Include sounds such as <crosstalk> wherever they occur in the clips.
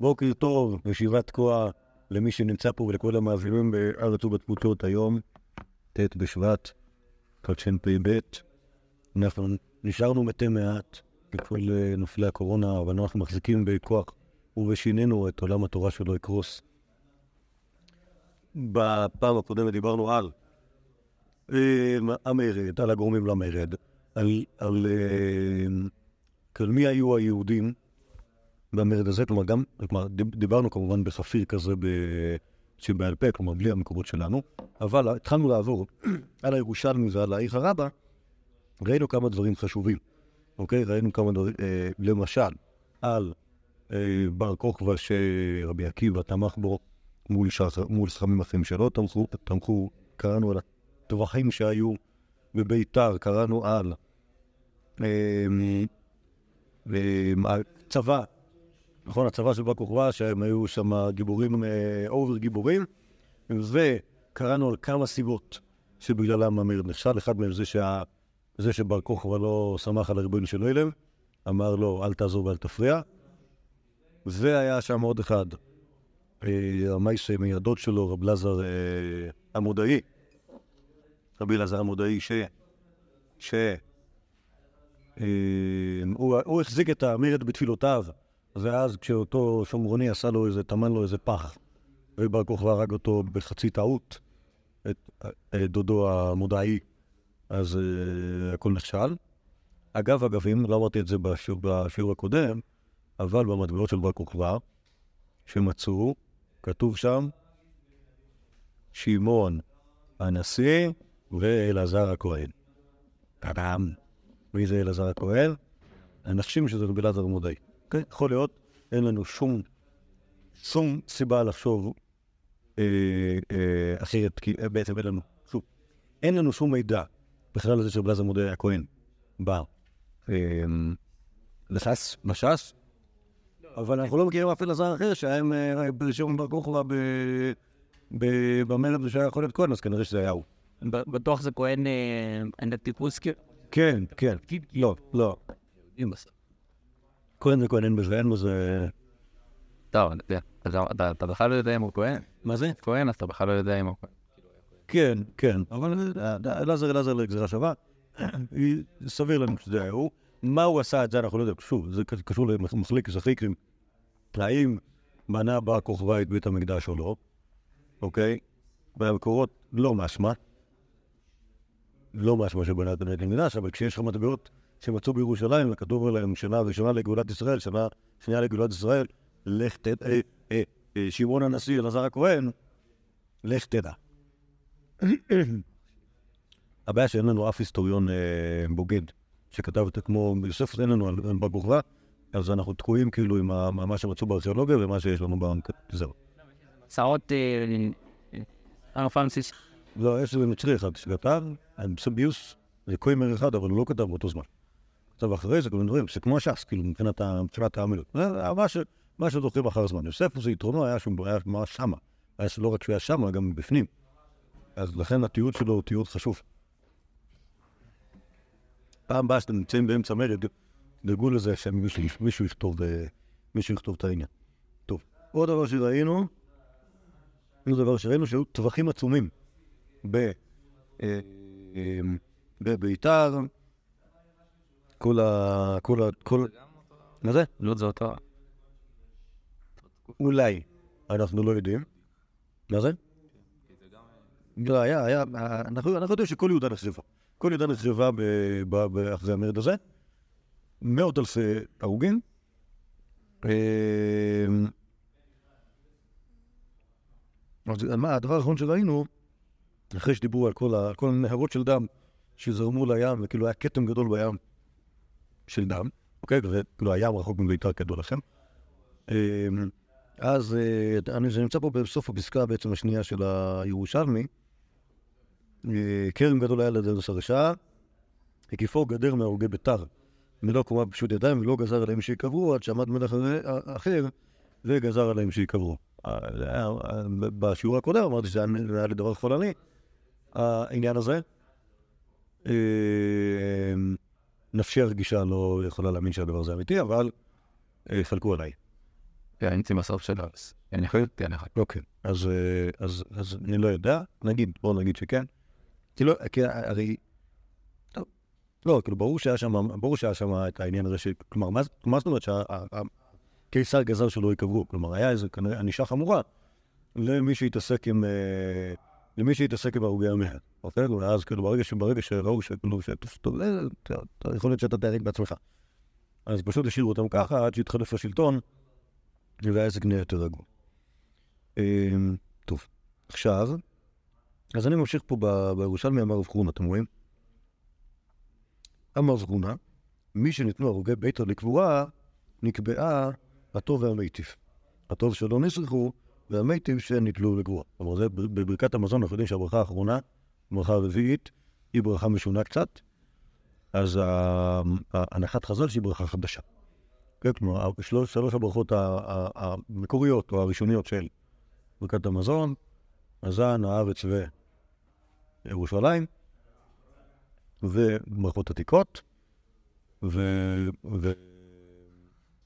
בוקר טוב, ישיבת תקוע למי שנמצא פה ולכל המאזינים בארץ ובתפוצות היום, ט' בשבט, תשפ"ב. אנחנו נשארנו מתי מעט בכל אה, נופלי הקורונה, אבל אנחנו מחזיקים בכוח ובשיננו את עולם התורה שלו יקרוס. בפעם הקודמת דיברנו על אה, המרד, על הגורמים למרד, על, על, אה, על מי היו היהודים במרד הזה, כלומר, גם, כלומר, דיברנו כמובן בחפיר כזה ב... שבעל פה, כלומר, בלי המקורות שלנו, אבל התחלנו לעבור <clears throat> על הירושלמי ועל העיר הרבה, ראינו כמה דברים חשובים, אוקיי? ראינו כמה דברים, אה, למשל, על אה, בר כוכבא שרבי עקיבא תמך בו מול, שח, מול סכמים אחרים שלא תמכו, תמכו, קראנו על הטווחים שהיו בביתר, קראנו על אה, אה, צבא נכון, הצבא של בר כוכבא, שהם היו שם גיבורים, over אה, גיבורים, וקראנו על כמה סיבות שבגללם המרד נכשל. אחד מהם זה, שה... זה שבר כוכבא לא סמך על הריבונו של עולם, אמר לו, אל תעזור ואל תפריע. והיה שם עוד אחד, אה, המייס מידות שלו, רב אלעזר אה, המודעי, רבי אלעזר המודעי, ש... ש... הוא, הוא החזיק את המרד בתפילותיו. ואז כשאותו שומרוני עשה לו איזה, טמן לו איזה פח, ובר כוכבא הרג אותו בחצי טעות, את, את דודו המודעי, אז uh, הכל נכשל. אגב, אגבים, לא אמרתי את זה בשיעור, בשיעור הקודם, אבל במטבעות של בר כוכבא, שמצאו, כתוב שם, שמעון הנשיא ואלעזר הכהן. טאדם. מי זה אלעזר הכהן? הנחשים שזה רבי אלעזר המודעי. כן, יכול להיות, אין לנו שום, שום סיבה לחשוב אה, אה, אחרת, כי אה, בעצם אין לנו, שוב, אין לנו שום מידע בכלל לזה שבלעזר מודה הכהן בא אה, לש"ס, מש"ס, אבל אנחנו לא מכירים אף אלעזר אחר שהיה עם שמעון בר כוכבא במרד שהיה יכול להיות כהן, אז כנראה שזה היה הוא. בטוח זה כהן טיפוס? כן, כן, לא, לא. כהן וכהן אין בזה, אין בזה... טוב, אתה בכלל לא יודע אם הוא כהן. מה זה? כהן, אז אתה בכלל לא יודע אם הוא כהן. כן, כן, אבל אלעזר אלעזר לגזירה שווה, <clears throat> סביר לנו שזה היה הוא. מה הוא עשה את זה אנחנו לא יודעים, שוב, זה קשור למחלקת החיקרים. האם בנה בר כוכבא את בית המקדש או לא, אוקיי? במקורות לא משמע. לא משמע שבנה את בית המקדש, אבל כשיש לך מטבעות שמצאו בירושלים, וכתוב עליהם שנה ראשונה לגאולת ישראל, שנה שנייה לגאולת ישראל, לך תדע, אה, אה, אה, שמעון הנשיא, אלעזר הכהן, לך תדע. הבעיה שאין לנו אף היסטוריון בוגד שכתב את זה כמו יוסף, אין לנו על בר כוכבא, אז אנחנו תקועים כאילו עם מה שמצאו בארכיאולוגיה ומה שיש לנו בנק, זהו. מסעות הרב פרנסיס. לא, יש איזה מצרי אחד שכתב, סביוס, זה קוימר אחד, אבל הוא לא כתב באותו זמן. עכשיו, אחרי זה, כל מיני דברים, זה כמו ש"ס, כאילו, מבחינת העמילות. מה שזוכרים אחר הזמן. יוסף, זה יתרונו היה שהוא היה ממש שמה. היה שלא רק שהוא היה שמה, גם בפנים. אז לכן התיעוד שלו הוא תיעוד חשוב. פעם הבאה שאתם נמצאים באמצע מרד, דאגו לזה שמישהו יכתוב, אה, מישהו יכתוב את העניין. טוב, עוד דבר שראינו, עוד דבר שראינו, שהיו טווחים עצומים אה, אה, בביתר, כל ה... כל ה... כל... מה זה? לא זה אותו. אולי. אנחנו לא יודעים. מה זה? לא, היה, היה, אנחנו יודעים שכל יהודה נחשבה. כל יהודה נחשבה אחרי המרד הזה. מאות אלפי הרוגים. אמ, הדבר האחרון שראינו, אחרי שדיברו על כל הנהרות של דם שזרמו לים, וכאילו היה כתם גדול בים, של דם, אוקיי? כאילו הים רחוק מביתר כדור לכם. אמ, אז אה, אני נמצא פה בסוף הפסקה בעצם השנייה של הירושלמי. אה, כרם גדול היה לדרס הרשעה, הקיפו גדר מהרוגי ביתר, מלוא קומה פשוט ידיים, ולא גזר עליהם שיקברו, עד שעמד מלך אחר וגזר עליהם שיקברו. אה, בשיעור הקודם אמרתי שזה היה לדבר חולני, העניין הזה. נפשי הרגישה לא יכולה להאמין שהדבר הזה אמיתי, אבל חלקו עליי. הייתי בסוף שלו, אני יכול להיות לך. אוקיי, אז, אה, אז, אז אני לא יודע, נגיד, בוא נגיד שכן. כי לא, כי הרי... טוב, לא, כאילו, ברור שהיה שם, ברור שהיה שם את העניין הזה. כלומר, מה, זאת אומרת שהקיסר גזר שלא ייקברו? כלומר, היה איזה כנראה ענישה חמורה למי שהתעסק עם... אה, למי שהתעסק עם הרוגי המאה, אוקיי? ואז כאילו ברגע שברגע שראו שכאילו, טוב, יכול להיות שאתה תהרג בעצמך. אז פשוט השאירו אותם ככה עד שהתחלף השלטון, והעסק נהיה יותר רגוע. אמ, טוב, עכשיו, אז אני ממשיך פה בירושלמי אמר רב חורנה, אתם רואים? אמר רב חורנה, מי שניתנו הרוגי ביתר לקבורה, נקבעה הטוב והמיטיב. הטוב שלא נשרחו, והמיטיב שנתלו לגבורה. כלומר, זה בברכת המזון, אנחנו יודעים שהברכה האחרונה, ברכה הרביעית, היא ברכה משונה קצת, אז הנחת חז"ל שהיא ברכה חדשה. כן, כלומר, שלוש, שלוש הברכות המקוריות או הראשוניות של ברכת המזון, הזן, הארץ וירושלים, וברכות עתיקות,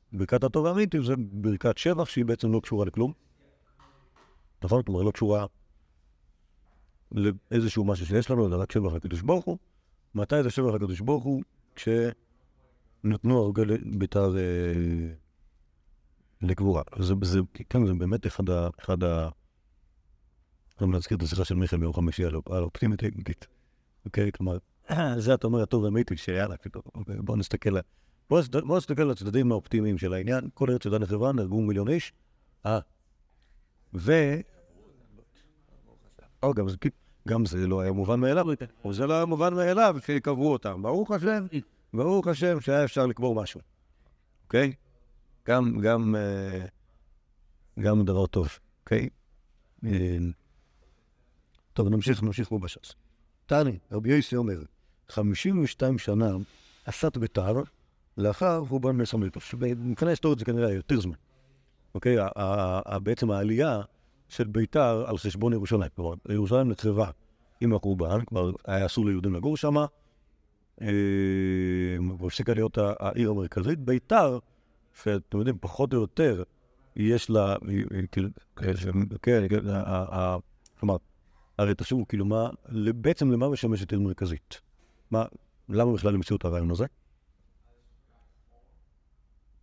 וברכת הטוב והמיטיב זה ברכת שבח שהיא בעצם לא קשורה לכלום. נכון? כלומר, לא קשורה לאיזשהו משהו שיש לנו, אלא רק שבח לקדוש ברוך הוא. מתי זה שבח לקדוש ברוך הוא? כשנתנו הרגל ביתר אה, לקבורה. זה, זה, כן, זה באמת אחד ה... אחד ה... גם להזכיר את השיחה של מיכאל ביום חמישי על האופטימית האגודית. אוקיי? כלומר, <clears throat> זה אתה אומר הטוב והמיטיב שיאללה, כאילו, בוא נסתכל, בוא נסתכל על הצדדים האופטימיים של העניין. כל ארץ ידן לחברה, נהרגו מיליון איש. אה, ו... או, גם, גם זה לא היה מובן מאליו, או זה לא היה מובן מאליו שקברו אותם. ברוך השם, ברוך השם שהיה אפשר לקבור משהו, אוקיי? גם, גם, אה, גם דבר טוב, אוקיי? אה, טוב, נמשיך, נמשיך פה בש"ס. תני, רבי יוסי אומר, 52 שנה עשת ביתר לאחר חורבן מלך המלך. מבחינה היסטורית זה כנראה יותר זמן. אוקיי? בעצם העלייה של ביתר על חשבון ירושלים. כלומר, ירושלים נחרבה עם החורבן, כבר היה אסור ליהודים לגור שם, אה, והפסיקה להיות העיר המרכזית. ביתר, שאתם יודעים, פחות או יותר, יש לה, כלומר, הרי תחשבו, כאילו, מה, בעצם למה משמשת עיר מרכזית? מה, למה בכלל המציאו את הרעיון הזה?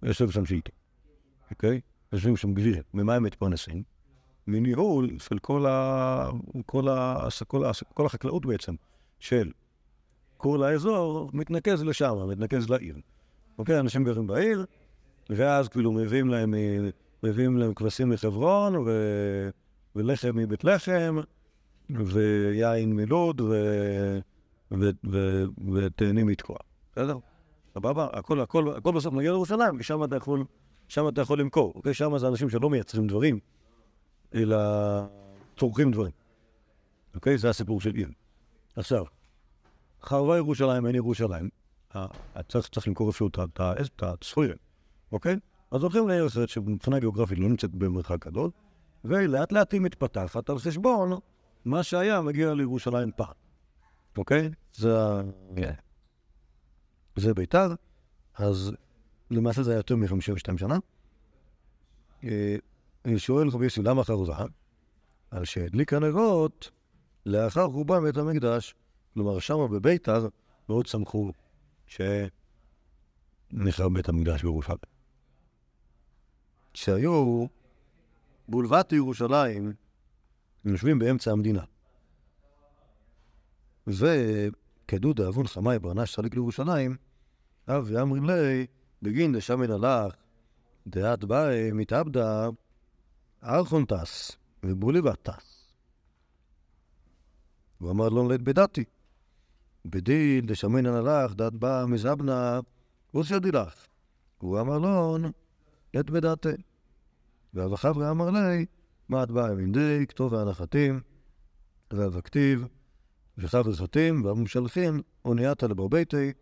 יושב שם שאיתי, אוקיי? יושבים שם גבירים. ממה הם מתפרנסים? מניהול של כל, ה... כל, ה... כל, ה... כל החקלאות בעצם, של כל האזור, מתנקז לשם, מתנקז לעיר. אוקיי, אנשים גרים בעיר, ואז כאילו מביאים להם, מביאים להם כבשים מחברון, ו... ולחם מבית לחם, ויין מלוד, ו... ו... ו... ותאנים מתקוע. בסדר? סבבה? הכל, הכל, הכל בסוף מגיע לירושלים, ושם אתה יכול... שם אתה יכול למכור, אוקיי? שם זה אנשים שלא מייצרים דברים, אלא צורכים דברים. אוקיי? זה הסיפור של עיר. עכשיו, חרבה ירושלים, אין ירושלים, צריך, צריך למכור אפילו את הצפויה, אוקיי? אז הולכים לעיר אחרת שמבחינה גיאוגרפית לא נמצאת במרחק גדול, ולאט לאט היא מתפתחת על חשבון מה שהיה מגיע לירושלים פעם, אוקיי? זה, כן. זה ביתר, אז למעשה זה היה יותר מ-52 שנה. שואל רבי יוסי, למה חרוזה? על שהדליקה נרות לאחר חורבן בית המקדש, כלומר שמה בביתר מאוד שמחו שנחרב בית המקדש בירושלים. שהיו בולבת ירושלים, יושבים באמצע המדינה. וכדוד אבון חמאי ברנש צדיק לירושלים, אב ואמרי לי, בגין דשמן הלך, דעת באי מתעבדה, ארכון טס, ובוליבת טס. הוא אמר לו לית בדעתי. בדיל דשמן הלך, דעת באה מזבנה, עושה דילך. הוא אמר לו, לית בדעתי. ואב החברה אמר לי, מה את באה די, כתוב והנחתים, ואב הכתיב, וחבר זאתים, והמשלחים, אונייתה לברביתי,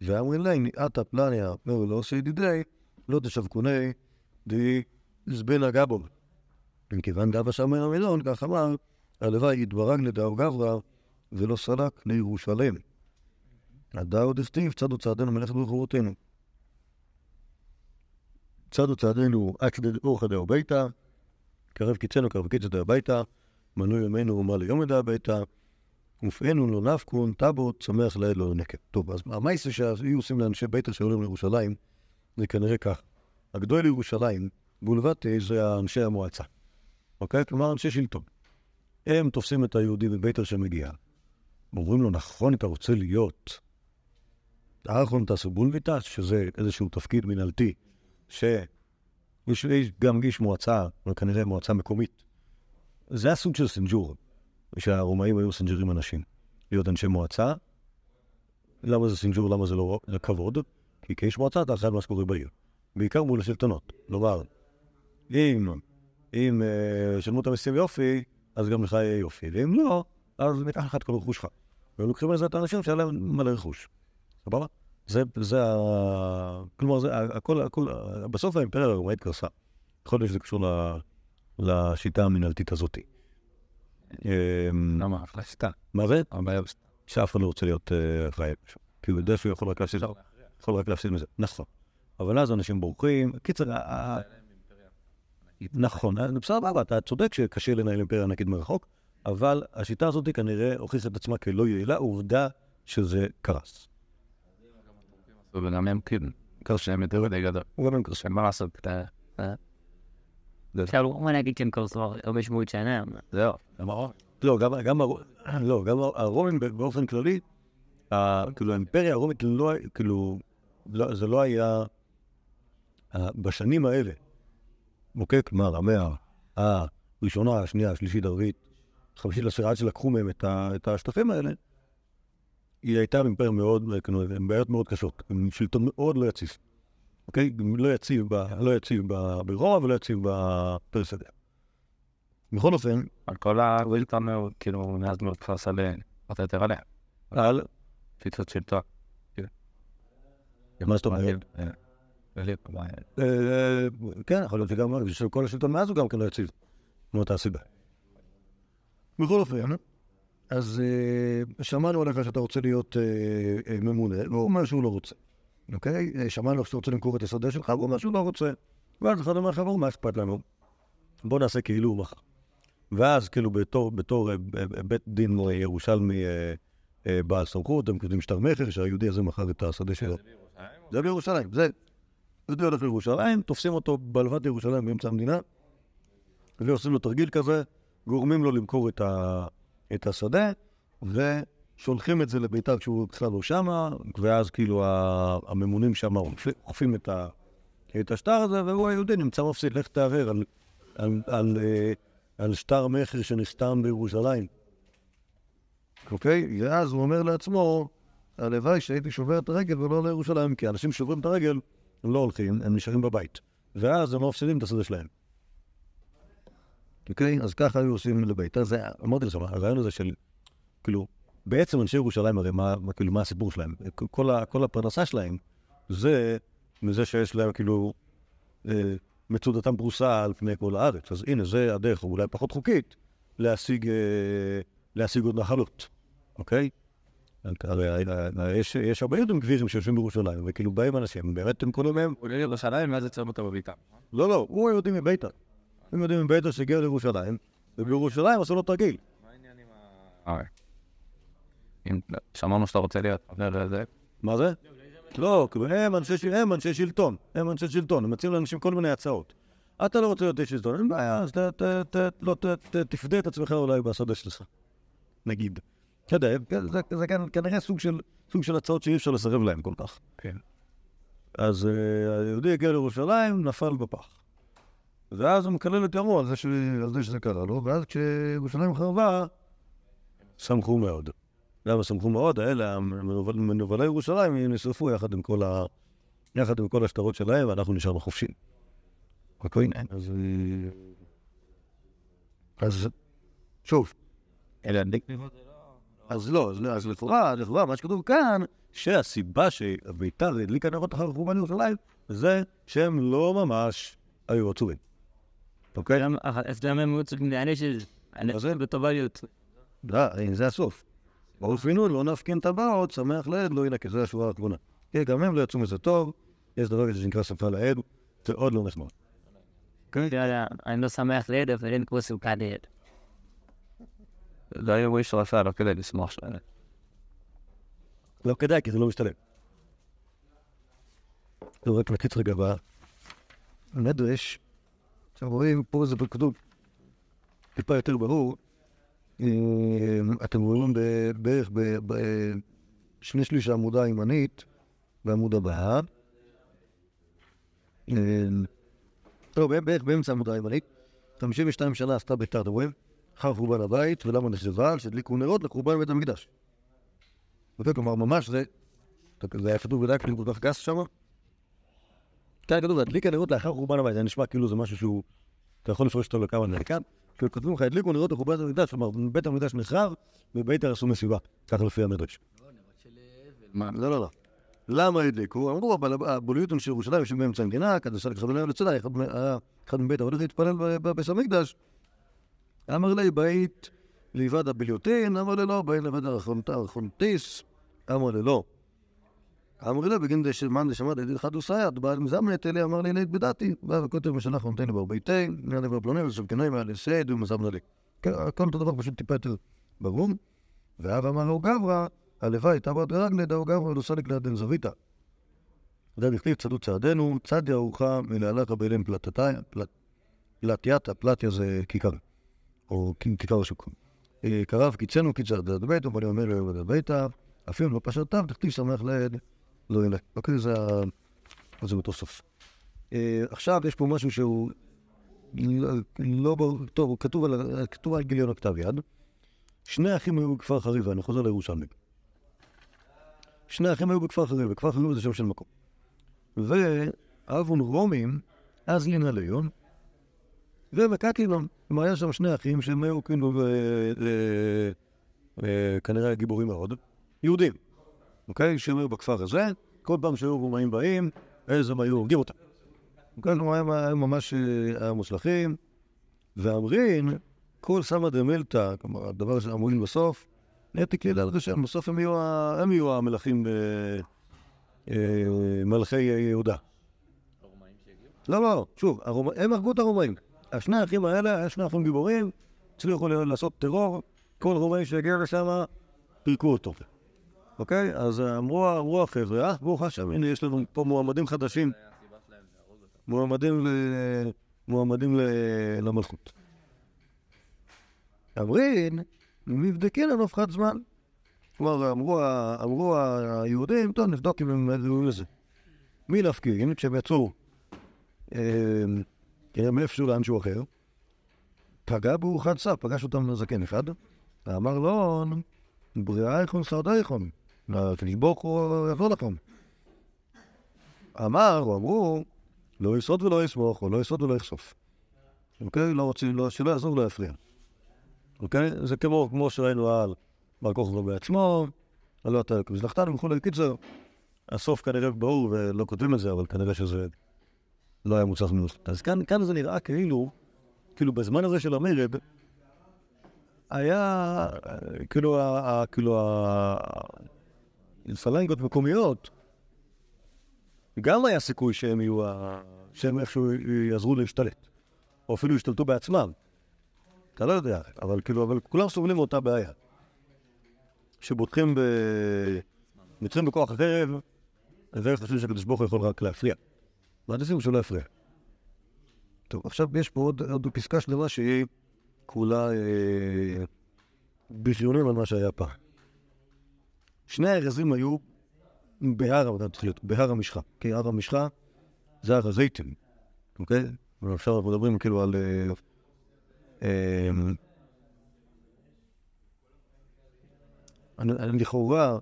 ואמרים להם, עתה פלניה, אמרו לו, שידידי, לא תשווקוני די זבנה גבו. מכיוון גבה שם מן המילון, כך אמר, הלוואי יתברג לדאו גברא, ולא סלק לירושלים. הדאו דסטיב צדו צעדנו מלאכת ברחובותינו. צעדו צעדינו עד אור חדהו ביתה, קרב קיצנו קרב קיצתו הביתה, מנוי ימינו ומה ליום ידע הביתה, ופענו לא נפקון, טאבות, שמח לאל לא נקב. טוב, אז המייסה שהיו עושים לאנשי ביתר שעולים לירושלים, זה כנראה כך. הגדול לירושלים, בולבטי, זה אנשי המועצה. אוקיי? כלומר, אנשי שלטון. הם תופסים את היהודי בביתר שמגיע. אומרים לו, נכון, אתה רוצה להיות הארכון טסובולביטס, שזה איזשהו תפקיד מנהלתי, שיש יש גם איש מועצה, אבל כנראה מועצה מקומית. זה הסוג של סינג'ור, שהרומאים היו סינג'רים אנשים. להיות אנשי מועצה, למה זה סינג'ור, למה זה לא זה כבוד? כי כאיש מועצה אתה על מה שקורה בעיר. בעיקר מול השלטונות. כלומר, אם, אם אה, שלמו את המיסים יופי, אז גם לך יהיה יופי, ואם לא, אז ניקח לך את כל רכוש שלך. ולוקחים לזה את האנשים שהיה להם מלא רכוש. סבבה? זה, זה ה... כלומר, זה הכל, הכל, בסוף האימפריה הרומאית קרסה. יכול להיות שזה קשור לשיטה המנהלתית הזאת. אמ, למה? אחלה שיטה. מה זה? הבעיה שאף אחד לא רוצה להיות אה, אחראי. כי הוא יודע שהוא יכול רק להפסיד, מזה. נכון. אבל אז אנשים בורחים. קיצר, נכון, אה, בסדר, אתה צודק שקשה לנהל אימפריה ענקית מרחוק, אבל השיטה הזאת כנראה הוכיחה את עצמה כלא יעילה, עובדה שזה קרס. וגם הם כאילו, קר שהם יותר מדי גדול. הוא גם הם קרסו. מה לעשות? אתה- אה? אפשר לא להגיד שהם קרסו הרבה שמות שנה. זהו. לא, גם, לא, גם הרומים באופן כללי, כאילו האימפריה הרומית לא, כאילו, לא, זה לא היה, ה- בשנים האלה, אוקיי? כלומר, המאה הראשונה, השנייה, השלישית, הרביעית, חמישית לעשירה, עד שלקחו מהם את, את השטחים האלה, היא הייתה אימפריה מאוד, כאילו, עם בעיות מאוד קשות, עם שלטון מאוד לא יציב, אוקיי? לא יציב, ב, לא יציב ב- ברומא ולא יציב בפרסדיה. בכל אופן, על כל הווילטון, כאילו, מאז מאוד כפר. פחות או יותר עליה. על, פיצוץ שלטון. מה זאת אומרת? כן, יכול להיות שגם כל השלטון מאז הוא גם כן לא יציב, מאותה הסיבה. בכל אופן, אז אה, שמענו עליך שאתה רוצה להיות אה, אה, ממונה, והוא אומר שהוא לא רוצה, אוקיי? שמענו שאתה רוצה למכור את השדה שלך, והוא אומר שהוא לא רוצה. ואז אחד אומר לך, "ברור, מה אכפת לנו? בוא נעשה כאילו הוא מכר. ואז כאילו בתור, בתור בית דין ירושלמי בעל סמכות, הם כותבים שטר מכר שהיהודי הזה מכר את השדה שלו. זה בירושלים, זה יהודי הולך לירושלים, תופסים אותו בלבד ירושלים באמצע המדינה, ועושים לו תרגיל כזה, גורמים לו למכור את, ה, את השדה, ושולחים את זה לביתר כשהוא בכלל לא שמה, ואז כאילו הממונים שם אוכפים את, ה, את השטר הזה, והוא היהודי נמצא מפסיד, לך תערער על, על, על, אה, על שטר מכר שנחתם בירושלים. אוקיי? ואז הוא אומר לעצמו, הלוואי שהייתי שובר את הרגל ולא לירושלים, כי אנשים שוברים את הרגל, הם לא הולכים, הם נשארים בבית. ואז הם לא מפסידים את השדה שלהם. אוקיי? אז ככה היו עושים לביתר. זה, אמרתי לך, הרעיון הזה של, כאילו, בעצם אנשי ירושלים, הרי מה, כאילו, מה הסיפור שלהם? כל, ה, כל הפרנסה שלהם זה מזה שיש להם, כאילו, אה, מצודתם פרוסה על פני כל הארץ. אז הנה, זה הדרך, או אולי פחות חוקית, להשיג, אה, להשיג עוד נחלות, אוקיי? יש, יש הרבה יהודים גבירים שיושבים בירושלים, וכאילו באים אנשים, באמת הם קוראים להם, הוא עולה לירושלים, ואז יוצרים אותו בביתה. לא, לא, הוא יהודי מביתר. הם יהודים מביתר שהגיע לירושלים, ובירושלים עשו לו תרגיל. אוקיי. אם שמענו שאתה רוצה להיות חבר מה זה? לא, הם אנשי, שלטון, הם אנשי שלטון, הם מציעים לאנשים כל מיני הצעות. אתה לא רוצה להיות איש שלטון, אין בעיה, אז לא, תפדה את עצמך אולי בשדה שלך, נגיד. אתה יודע, זה- זה כנ- כנראה סוג של- הצעות שאי אפשר לסרב להם כל כך. כן. אז אה, היהודי הגיע לירושלים, נפל בפח. ואז הוא מקלל את ימו על זה, שזה קרה לו, ואז כשירושלים חרבה, שמחו מאוד. למה שמחו מאוד? האלה, מנוולי ירושלים, נשרפו יחד עם כל, ה... יחד עם כל השטרות שלהם, ואנחנו נשארנו חופשיים. אוקיי? אז... אה, אז שוב, אלה הדליק אז לא, אז, לכאורה, לכאורה, מה שכתוב כאן, שהסיבה שביתר הדליקה נרות אחר חורבן ירושלים, זה שהם לא ממש היו עצובים. אוקיי? למה הם היו צריכים להעניש את זה? מה זה? לא, הסוף. ברוך פינו, לא נפקין טבעות, שמח לעד, לא ינקה, זו השורה האחרונה. כן, גם הם לא יצאו מזה טוב, יש דבר כזה שנקרא שפה לעד, זה עוד לא נחמד. לא אני לא שמח ליד, אבל אין כמו סוכה ליד. זה היה וויש רפה, לא כדי לשמוח שלהם. לא כדאי, כי זה לא משתלם. טוב, רק נקיץ רגע במדרש. אתם רואים, פה זה בכתוב טיפה יותר ברור. אתם רואים בערך בשני שליש העמודה הימנית, בעמוד הבא. לא, בערך- בערך באמצע העמודה הימנית. 52 שנה עשתה ביתר, אתם רואים? אחר חורבן הבית, ולמה נחשבה? שהדליקו נרות לחורבן בית המקדש. כלומר, ממש זה, זה היה כתוב בדק כל כך גס שם. כאן כתוב, הדליק הנרות לאחר חורבן הבית, זה נשמע כאילו זה משהו שהוא, אתה יכול לפרש אותו לכמה כאילו כותבים לך, הדליקו נרות לחורבן המקדש, כלומר, בית המקדש נחרב, ובית עשו מסיבה, ככה לפי המדרש. מה? לא, לא, לא. למה הדליקו? אמרו, אבל הבוליותון של ירושלים יושב באמצע המדינה, לכבוד לצדה, אחד היה אחד מבית הולך להתפלל ב- בבית המקדש. אמר לי, בית לבד הבליוטין, אמר לי, לא, בית לבד הרחונטיס, אמר לי, לא. אמר לי, בגין דשמאן דשמאן דדיד חד וסייד, בעל מזמנת אלי, אמר לי, לית בדעתי, בא וכותב משלח נותן לבר ביתי, נראה דבר פלוני, וסבקנאי מעל הסד, ומזמנה לי. כן, הכל אותו דבר, פשוט טיפה יותר ברור. ואב אמר לו גברא, הלוואי, תעבוד רגלי, דאו גברא, לא סליק ליד זוויתא. זה דכתיב צדו צעדנו, צדי ארוחה מלהלך באלם פלטתיים, פלט- פלטייתא, פלטיה זה כיכר, או כיכר השוק. אה, קרב קיצנו קיצר דעת ביתו, ואני אומר לו דעת ביתא, אפילו לא פשטתיו, דכתיב שמח לעד, לא ילך. אוקיי, זה אותו סוף. אה, עכשיו יש פה משהו שהוא לא- ברור, טוב, הוא כתוב על- כתוב על גיליון הכתב יד. שני אחים היו בכפר חריבה, אני חוזר לירושלמי. שני אחים היו בכפר חריבה, כפר חריבה זה שם של מקום. ואבון רומים, אז לין עליון, ומקקילון. כלומר, היה שם שני אחים שהם היו כאילו, אה, אה, אה, כנראה גיבורים מאוד, יהודים, אוקיי? שהם היו בכפר הזה, כל פעם שהיו רומאים באים, אז הם היו הורגים אותם. אוקיי? כלומר, הם היו ממש מוצלחים, ואמרין, כל סמא דמילתא, כלומר, הדבר שאמרין בסוף, נהייתי כלילה על ראשם, בסוף הם יהיו, המלכים, מלכי יהודה. לא, לא, שוב, הם הרגו את הרומאים. השני האחים האלה, היה שני אחים גיבורים, הצליחו לעשות טרור, כל רומאי שהגיע לשם, פירקו אותו. אוקיי? אז אמרו, אמרו החבר'ה, אה, ברוך השם, הנה יש לנו פה מועמדים חדשים. מועמדים ל... מועמדים ל... למלכות. אמרין, מבדקין על הופכת זמן. כלומר, אמרו, אמרו היהודים, טוב, נבדוק אם הם ראויים לזה. מי להפקיר? כשהם יצאו, אה, כנראה מאיפשהו לאנשהו אחר, פגע בו סף, פגש אותם זקן אחד, ואמר לו, בריאה איכון שרדה איכון, ברוך הוא יעזור לכם. אמר, או אמרו, לא יסוד ולא יסמוך, או לא יסוד ולא יחשוף. אוקיי? לא רוצים, לא, שלא יעזור ולא יפריע. אוקיי? זה כמו, כמו שראינו על בר כוכבא בעצמו, על לא אתה מזלחתנו וכולי. קיצר, הסוף כנראה ברור ולא כותבים את זה, אבל כנראה שזה לא היה מוצלח מנוסח. אז כאן, כאן זה נראה כאילו, כאילו בזמן הזה של המרד, היה, כאילו, כאילו, ה- פלנגות מקומיות, גם היה סיכוי שהם יהיו, שהם איכשהו יעזרו להשתלט, או אפילו ישתלטו בעצמם. אתה לא יודע, אבל כאילו, אבל כולם סובלים מאותה בעיה. שבוטחים ב... נצחים בכוח החרב, והם חושבים שהקדוש ברוך הוא יכול רק להפריע. מעדיפים שהוא לא יפריע. טוב, עכשיו יש פה עוד, עוד פסקה שלמה שהיא כולה אה, בריונים על מה שהיה פעם. שני הארזים היו בהר, בהר המשחה. כי הר המשחה זה הר הזיתים, אוקיי? ועכשיו אנחנו מדברים כאילו על... אה, אה, אני- אני לכאורה,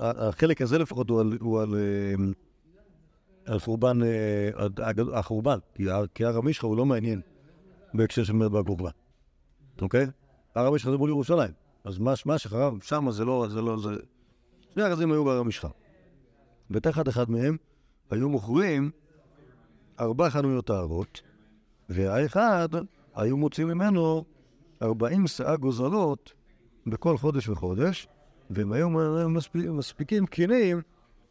החלק הזה לפחות הוא על, הוא על, אה, על חורבן, אה, החורבן, כי הר- המשחה הוא לא מעניין בהקשר של מרד בר אוקיי? הר המשחה זה מול ירושלים, אז מה, שחרב שם זה לא, זה לא, זה... שני ארזים היו בהר המשחה, ותחת אחד מהם היו מוכרים ארבע חנויות טהרות, והאחד היו מוצאים ממנו ארבעים שאה גוזלות בכל חודש וחודש, והם היו מספיק, מספיקים קינים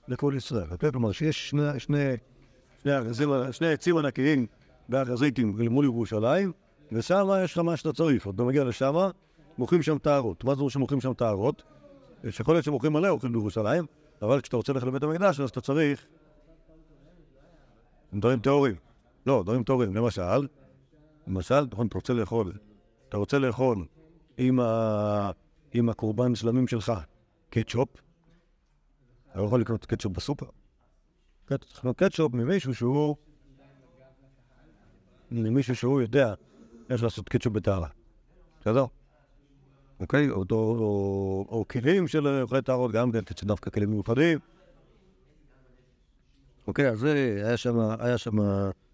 לכל ישראל. כלומר, שיש שני, שני, שני הארזים- שני העצים ענקיים בהר הזיתים מול ירושלים, ושם יש לך מה שאתה צריך. אתה מגיע לשם, מוכרים שם טהרות. מה זה אומר שמוכרים שם טהרות? שיכול להיות שמוכרים מלא אוכל בירושלים, אבל כשאתה רוצה ללכת לבית המקדש, אז אתה צריך דברים טהורים. לא, דברים טהורים. למשל, למשל, נכון, אתה רוצה לאכול, אתה רוצה לאכול עם, ה... עם הקורבן שלמים שלך קטשופ, אתה לא יכול לקנות קטשופ בסופר. אתה צריך לקנות קטשופ ממישהו שהוא... ממישהו שהוא יודע איך לעשות קטשופ בטהרה. בסדר? אוקיי? או, או, כלים של אוכלי טהרות, גם כן, תצא דווקא כלים מיוחדים. אוקיי, אז זה, היה שם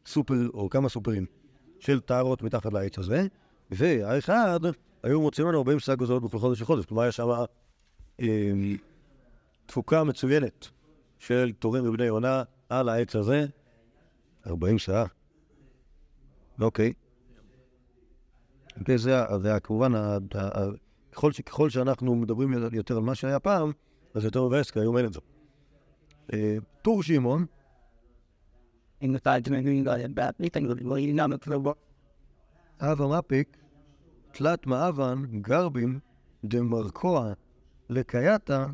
סופר, או כמה סופרים של טהרות מתחת לעץ הזה, והאחד, היו מוצאים לנו 40 שק גוזרות בכל חודש וחודש. כלומר, היה שם אה, תפוקה מצוינת של תורים ובני יונה על העץ הזה, 40 שעה. אוקיי. זה, כמובן, ככל, שאנחנו מדברים יותר על מה שהיה פעם, אז יותר מבאס, כי היום אין את זה. אה, טור שמעון, בעתניתן, לא אפילו אבה מפיק, תלת מאבן, גרבין, דמרקוע, לקייתה,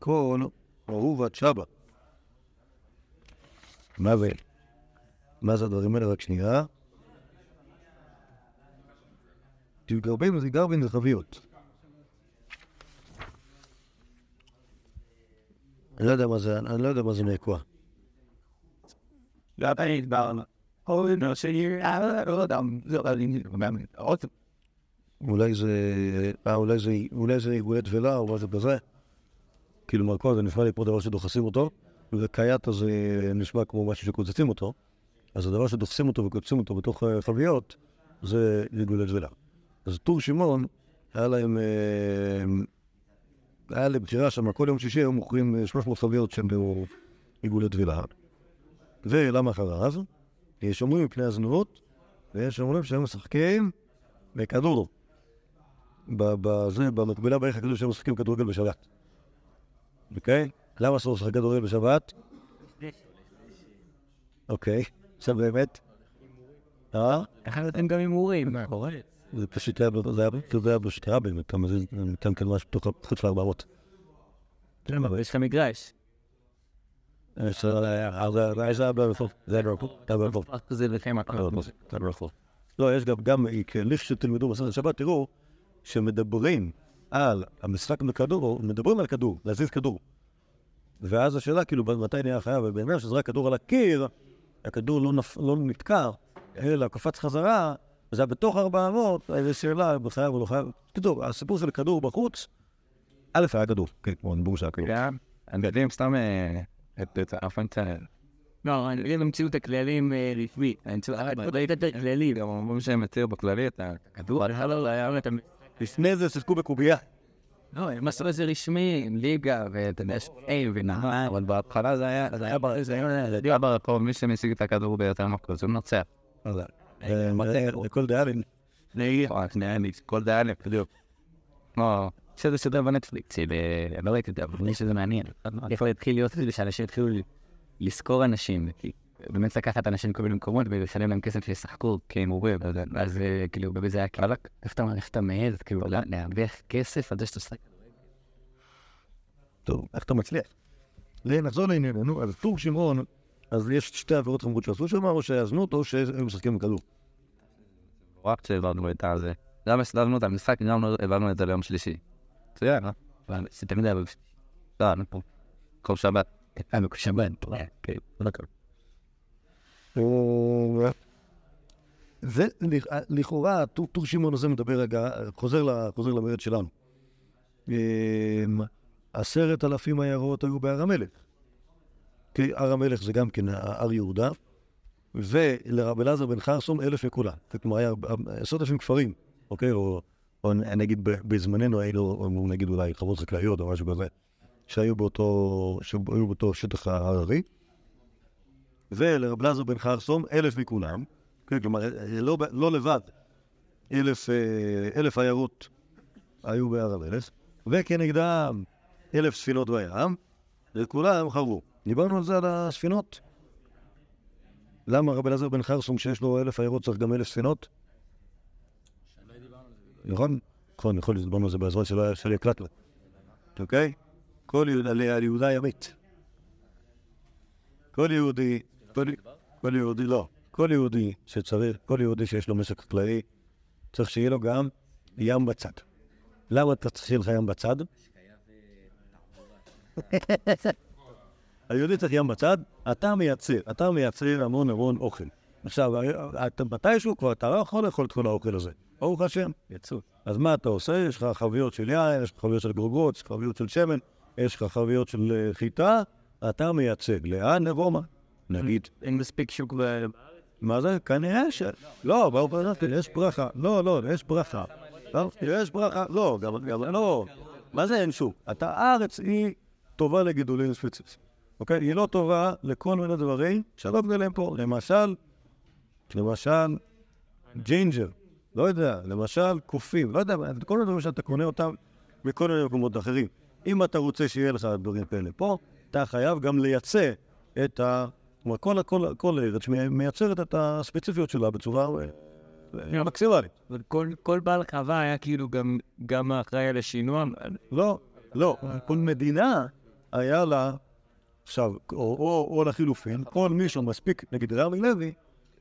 כל אהובת שבא. מה זה? מה זה הדברים האלה? רק שנייה. גרבין זה גרבין זה חביות. אני לא יודע מה זה, אני לא יודע מה זה נקוע. לא לא לא עוד אולי זה, אה, אולי זה, אולי זה עיגולי תבלה או משהו כזה. כאילו מרקוע זה נשמע לי כמו דבר שדוחסים אותו, וקייטה זה נשמע כמו משהו שקוצצים אותו. אז הדבר שדוחסים אותו וקוצצים אותו בתוך אה, חביות, זה עיגולי תבלה. אז טור שמעון, היה להם, אה, היה לבחירה שם, כל יום שישי היו מוכרים אה, 300 חביות של אה, עיגולי תבלה. ולמה אחריו? אומרים מפני הזנות, ויש אומרים שהם משחקים בכדור. בזה, במקבילה בערך הכדור שהם משחקים כדורגל בשבת. אוקיי? למה אסור לשחק כדורגל בשבת? אוקיי, עכשיו באמת? אה? אחרת הם גם הימורים. קורה. זה פשוט היה, זה היה, זה היה פשוט רבין, אתה מזיז, ניתן כאן משהו בתוך חוץ ל-400. אבל יש לך מגרש. זה היה זה זה. זה. זה היה ברפול. לא, יש גם, גם, לכשתלמדו מסכת שבת, תראו שמדברים על המשחק בכדור, מדברים על כדור, להזיז כדור. ואז השאלה, כאילו, מתי נהיה חייב, ובאמת שזרק כדור על הקיר, הכדור לא, נפ... לא נתקע, אלא קפץ חזרה, וזה היה בתוך 400, איזו שאלה, אם הוא חייב או לא חייב. בקיצור, הסיפור של כדור בחוץ, א', היה כדור, כן, כמו ברור שהיה כדור. גם, אני יודעים סתם אה, את הפנצ'ר. לא, אני המציאו את הכללים אה, רשמי. אני צריך לדעת את הכללים. גם אומרים שהם הציעו בכללי את הכדור. לפני זה שיחקו בקובייה. לא, הם עשו את זה רשמי, עם ליגה, ואתה יודע, שפעים ונהר. אבל בהתחלה זה היה, זה היה בר- זה היה זה ברחוב, מי שמשיג את הכדור ביותר מכות, הוא מנצח. לכל אני, כל זה לי, בדיוק. יש איזה סדר בנטפליקס, אה, לא ראיתי את זה, אבל נראה שזה מעניין. איפה התחיל להיות זה שאנשים התחילו ל- לשכור אנשים, באמת לקחת אנשים מכל מיני מקומות ולשלם להם כסף שישחקו כהימורים, אז אה, כאילו באמת זה היה כאילו, איפה אתה- איך אתה מעז, כאילו, לה- להרוויח כסף על זה שאתה משחק. טוב, איך אתה מצליח? נחזור לענייננו, אז טור שמעון, אז יש שתי עבירות חמורות שעשו שם, או שהיה זנות, או שהם משחקים בכדור. רק שהעברנו את הזה. גם הסדרנו את המשחק, גם העברנו את זה ליום שלישי. מצוין, אה? אבל זה תמיד היה. לא, אני פה. כל שבת. אה, בכל שבת. כן, כל הכל. זה לכאורה, טור שמעון הזה מדבר רגע, חוזר למרד שלנו. אמ, עשרת אלפים עיירות היו בהר המלך. כי הר המלך זה גם כן הר יהודה, ולרב אלעזר בן חרסון אלף וכולה. כלומר, היה עשרות אלפים כפרים, אוקיי? או, או נגיד בזמננו היינו, או נגיד אולי חוות חקלאיות או משהו כזה, שהיו באותו, שהיו באותו שטח ההררי. ולרב אלעזר בן חרסון אלף מכולם. כן, כלומר, לא, לא לבד, אלף, אה, אלף עיירות היו בהר המלך, וכנגדם אלף ספינות בים, וכולם חרבו. דיברנו על זה, על הספינות. למה רבי אלעזר בן חרסום, שיש לו אלף עיירות, צריך גם אלף ספינות? נכון? נכון, יכול להיות, דיברנו על זה בעזרת שלא היה אפשר לו. אוקיי? כל יהודה, על יהודה ימית. כל יהודי, כל, יהודי, לא. כל יהודי שצריך, כל יהודי שיש לו משק חקלאי, צריך שיהיה לו גם ים בצד. למה אתה צריך שיהיה לך ים בצד? היהודי צריך ים בצד, אתה מייצר, אתה מייצר המון המון אוכל. עכשיו, מתישהו כבר, אתה לא יכול לאכול את כל האוכל הזה. ברוך השם, יצאו. אז מה אתה עושה? יש לך חביות של יין, יש לך חביות של גרוגות, יש לך חביות של שמן, יש לך חביות של אה, חיטה, אתה מייצג. לאן? לרומא, נגיד. אין מספיק שוק ב... מה זה? כנראה ש... לא, ברוך השם, יש ברכה. לא, לא, יש ברכה. לא, יש ברכה. לא, גם, לא. מה זה אין שוק? הארץ היא טובה לגידולים ספציפיים. אוקיי? היא לא טובה לכל מיני דברים שלא גדלים פה. למשל, למשל, ג'ינג'ר. לא יודע, למשל, קופים. לא יודע, כל מיני דברים שאתה קונה אותם בכל מיני מקומות אחרים. אם אתה רוצה שיהיה לך דברים כאלה פה, אתה חייב גם לייצא את ה... כלומר, כל, כל, כל ארץ מייצרת את הספציפיות שלה בצורה אה, מקסימלית. כל, כל בעל חווה היה כאילו גם, גם האחראי על השינוע. לא, לא. כל מדינה היה לה, עכשיו, או, או, או לחילופין, כל מישהו מספיק, נגיד רמי לוי,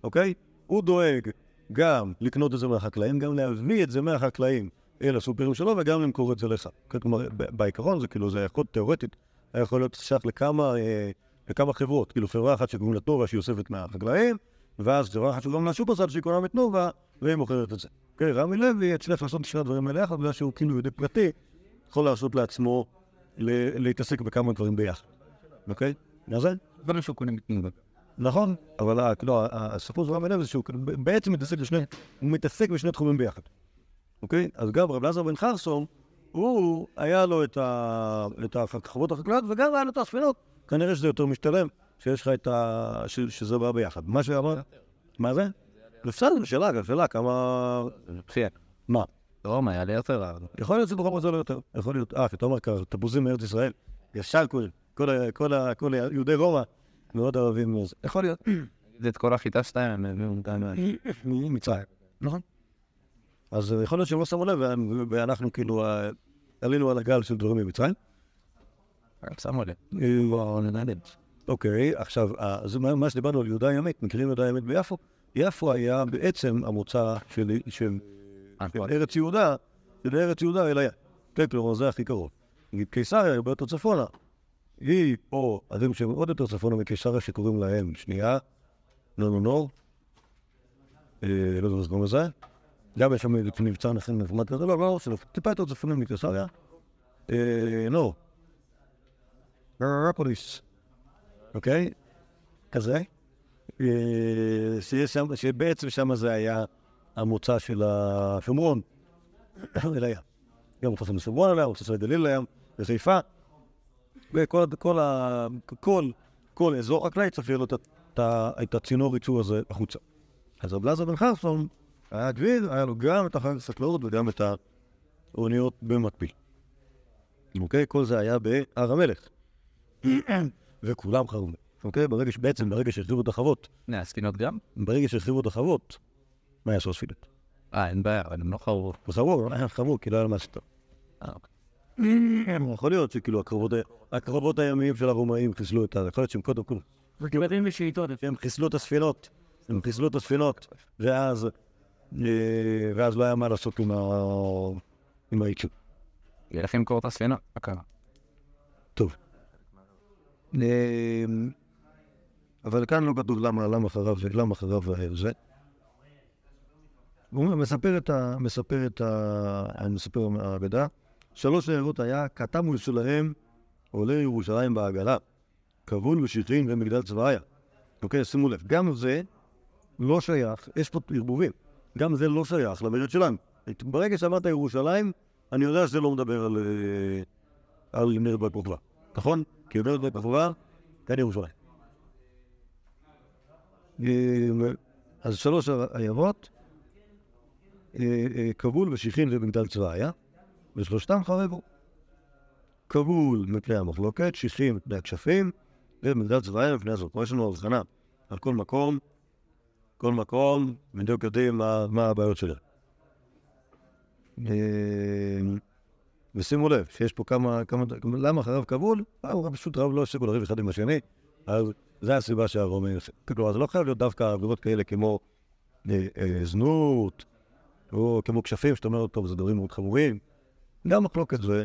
אוקיי? הוא דואג גם לקנות את זה מהחקלאים, גם להביא את זה מהחקלאים אל הסופרים שלו, וגם למכור את זה לך. כלומר, בעיקרון זה כאילו, זה יכול תיאורטית, היה יכול להיות שייך לכמה, אה, לכמה חברות. כאילו, חברה אחת שקוראים לה תנובה, שהיא אוספת מהחקלאים, ואז חברה אחת שקוראים לה שופרסל, שהיא קונה מתנובה, והיא מוכרת את זה. אוקיי, רמי לוי הצליח לעשות את שני הדברים האלה יחד, בגלל שהוא כאילו יהודי פרטי, יכול להרשות לעצמו להתעסק בכמה דברים ביחד. אוקיי? זה? דברים שהוא קונה מתנובה. נכון, אבל לא, הסיפור של רמי לוי זה שהוא בעצם מתעסק בשני, הוא מתעסק בשני תחומים ביחד. אוקיי? אז גם רב אלעזר בן חרסון, הוא, היה לו את, ה, את החוות החקלאיות וגם היה לו את הספינות. כנראה שזה יותר משתלם, שיש לך את ה... ש, שזה בא ביחד. מה שאמר... מה זה? בסדר, שאלה, שאלה, כמה... כן. מה? רומא יעלה יותר. יכול להיות שברומא זה לא יותר. יכול להיות... אה, אתה אומר תפוזים מארץ ישראל. ישר כל, כל, ה- כל, ה- כל יהודי רומא מאוד. זה. יכול להיות. את כל החיטה שלהם, הם הביאו אותנו. מצרים. נכון. אז יכול להיות שהם לא שמו לב, ואנחנו כאילו אה, עלינו על הגל של דברים ממצרים. שמו לב. אה, אוקיי, עכשיו, אה, זה מה מה שדיברנו על יהודה ימית, מכירים יהודה ימית ביפו? יפו היה בעצם המוצא של של- של ארץ יהודה, של ארץ יהודה אל הים. כלומר, זה הכי קרוב. נגיד קיסריה, הרבה יותר צפונה. היא, או ערים שהם עוד יותר צפונה מקיסריה, שקוראים להם, שנייה, נו נו נו, אה, לא יודע איך קוראים לזה. גם יש שם מבצע נכן מפורמט כזה, לא, לא, זה טיפה יותר צפונה מקיסריה. אה, נו. רפוליס. אוקיי? כזה. אה, שם, שבעצם שם זה היה המוצא של השומרון <coughs> אל הים. גם מוצא של שומרון אל הים, מוצא של הגליל לים, וחיפה. וכל כל, ה- כל, כל אזור חקלאי צריך להיות את, הצינור ייצור הזה החוצה. אז רב אלעזר בן חרסון היה גביר, היה לו גם את החג החקלאות וגם את האוניות במקביל. אוקיי? כל זה היה בהר המלך. <clears throat> וכולם חרבו. אוקיי? ברגע שבעצם, ברגע שהחריבו את החוות, הנה, הספינות גם? ברגע שהחריבו את החוות, מה יעשו הספינות? אה, אין בעיה, אבל הם לא חרבו. חרבו, אה, חרבו, כי לא היה למה לעשות. אה, אוקיי. יכול להיות שכאילו הקרבות, ה- הקרבות הימיים של הרומאים חיסלו את ה... יכול להיות שהם קודם כל. שהם חיסלו את הספינות, הם חיסלו את הספינות, ואז, אה, ואז לא היה מה לעשות עם ה... עם העיצוב. ילך למכור את הספינה, מה קרה? טוב. אה, אבל כאן לא כתוב למה, למה חרב, למה חרב זה. הוא מספר את ה... מספר את ה... אני מספר מהאגדה. שלוש הערות היה, כתמו שלהם עולה ירושלים בעגלה, כבול ושטרין ומגדל צבאיה. אוקיי, שימו לב, גם זה לא שייך, יש פה ערבובים, גם זה לא שייך למרד שלנו. ברגע שאמרת ירושלים, אני יודע שזה לא מדבר על, אה, על מרד בר כוכבא, נכון? כי מרד בר כוכבא, כאן ירושלים. אה, אז שלוש עיירות, אה, אה, כבול ושכין ומגדל צבאיה, ושלושתם חרבו. כבול מפני המחלוקת, שכין מפני הכשפים, ומגדל צבאיה מפני הזאת. פה יש לנו הבחנה על כל מקום כל מקום, בדיוק יודעים מה הבעיות שלהם. ושימו לב, שיש פה כמה, כמה, למה אחריו כבול? אה, פשוט רב לא הפסיקו לריב אחד עם השני, אז זו הסיבה שהרומים עושים. כלומר, זה לא חייב להיות דווקא עבירות כאלה כמו אה, אה, זנות, או כמו כשפים, שאתה אומר, טוב, זה דברים מאוד חמורים. גם מחלוקת זה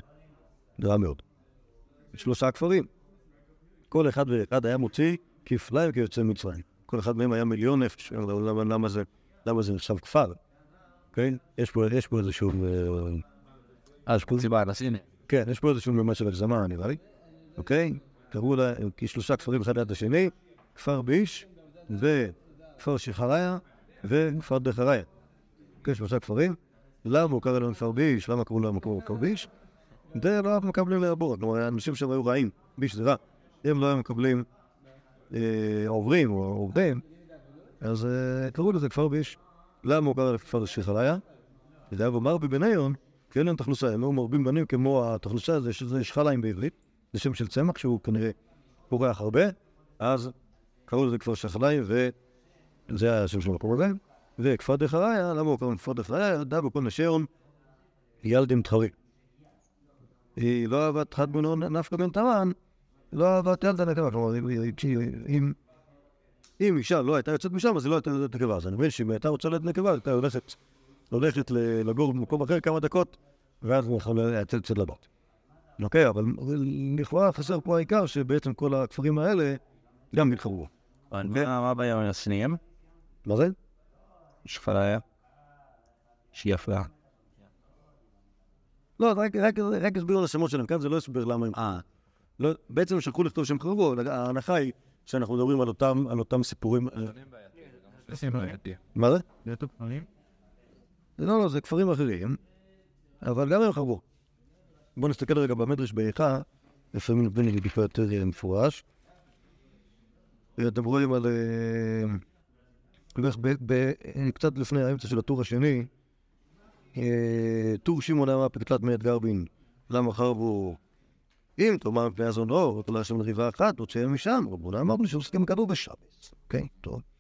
רע מאוד. שלושה כפרים. כל אחד ואחד היה מוציא כפליים כיוצא מצרים. כל אחד מהם היה מיליון נפש. למה, למה, זה, למה זה נחשב כפר? כן? יש פה, יש פה איזשהו... אה, אה, אז הנה. כן, יש פה איזשהו ממד של הגזמה, נראה לי. אוקיי? קראו לה כשלושה כפרים אחד ליד השני, כפר ביש וכפר שחריה וכפר דחריה. כן, שלושה כפרים. למה הוא קרא להם כפר ביש? למה קראו להם כפר ביש? זה לא היו מקבלים לעבור. כלומר, האנשים שם היו רעים. ביש זה רע. הם לא היו מקבלים אה, עוברים או עובדים, אז אה, קראו לזה כפר ביש. למה הוא קרא לכפר שחריה? זה היה במר בבניון, כי אין להם תחלוסה, הם היו מרבים בנים כמו התחלוסה הזה, שזה שחליים בעברית, זה שם של צמח שהוא כנראה פורח הרבה, אז קראו לזה כפר שחליים, וזה היה השם של המקום הזה. וכפר דחריה, למה הוא קרא כפר דחריה? דא בכל נשרון ילדים תחרי. היא לא אהבת חד בנו נפקא בן תמן, לא אהבת ילדה נקבה, כלומר, אם... אם אישה לא הייתה יוצאת משם, אז היא לא הייתה יוצאת נקבה. אז אני מבין שאם הייתה רוצה להיות נקבה, הייתה הולכת, הולכת ל- לגור במקום אחר כמה דקות, ואז היא יכולה לצאת לבת. אוקיי, אבל לכאורה חסר פה העיקר שבעצם כל הכפרים האלה גם נלחמו. מה מה הבעיה עם השניים? מה זה? שפריה. שהיא יפה. לא, רק, רק, רק הסבירו על השמות שלהם, כאן זה לא הסבר למה הם... אה. לא, בעצם שלחו לכתוב שהם חרבו, ההנחה היא שאנחנו מדברים על אותם, על אותם סיפורים... אה, מה זה? לא, לא, זה כפרים אחרים, אבל גם הם חרבו. בואו נסתכל רגע במדרש באיכה, לפעמים נותנים לי טיפה יותר מפורש. אתם רואים על... אה, קצת לפני האמצע של הטור השני, אה, טור שמעון אמר פקטלת מאת גרבין, למה חרבו? אם תאמר מפני הזונו, תולה שם לריבה אחת, תוציא משם, רבונה אמר לי שעוסקים כדור בשבץ. אוקיי, טוב.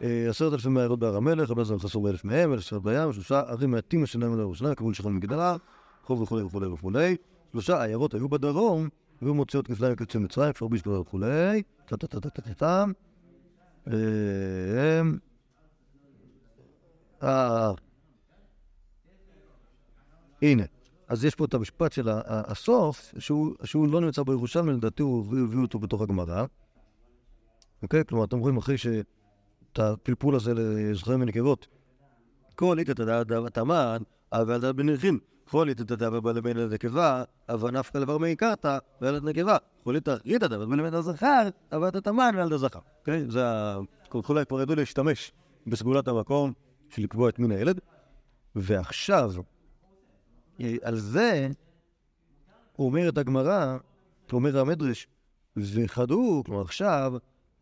עשרת אלפים מעיירות בהר המלך, רבי זר חסור באלף מהם, אלף שרת בים, שלושה ערים מעטים השנה מלא ירושלים, כבול שכון מגדרה, חוב וכולי וכולי וכולי. שלושה עיירות היו בדרום, והיו מוציאות כפליים כיוצא מצרים, כפר ביש וכולי. טה טה טה טה טה טה. אה, אה, הנה, אז יש פה את המשפט של הסוף, שהוא, לא נמצא בירושלמי, לדעתי הוא הביא- אותו בתוך הגמרא. אוקיי? כלומר, אתם רואים אחרי שאת הפלפול הזה לזכרי מנקבות. כל איתא תדע תמן, אבל דא בנרחין. כל איתא תדע בבעל בן לנקבה, אבל נפקא לבר מי קרתא, וילד נקבה. כל איתא ריתא דא בבעל בן לזכר, אבל אתה תמן וילד הזכר. אוקיי? זה ה... כולי כבר ידעו להשתמש בסגולת המקום של לקבוע את מין הילד. ועכשיו, על זה אומרת הגמרא, אומר המדרש, וחדו, כלומר עכשיו,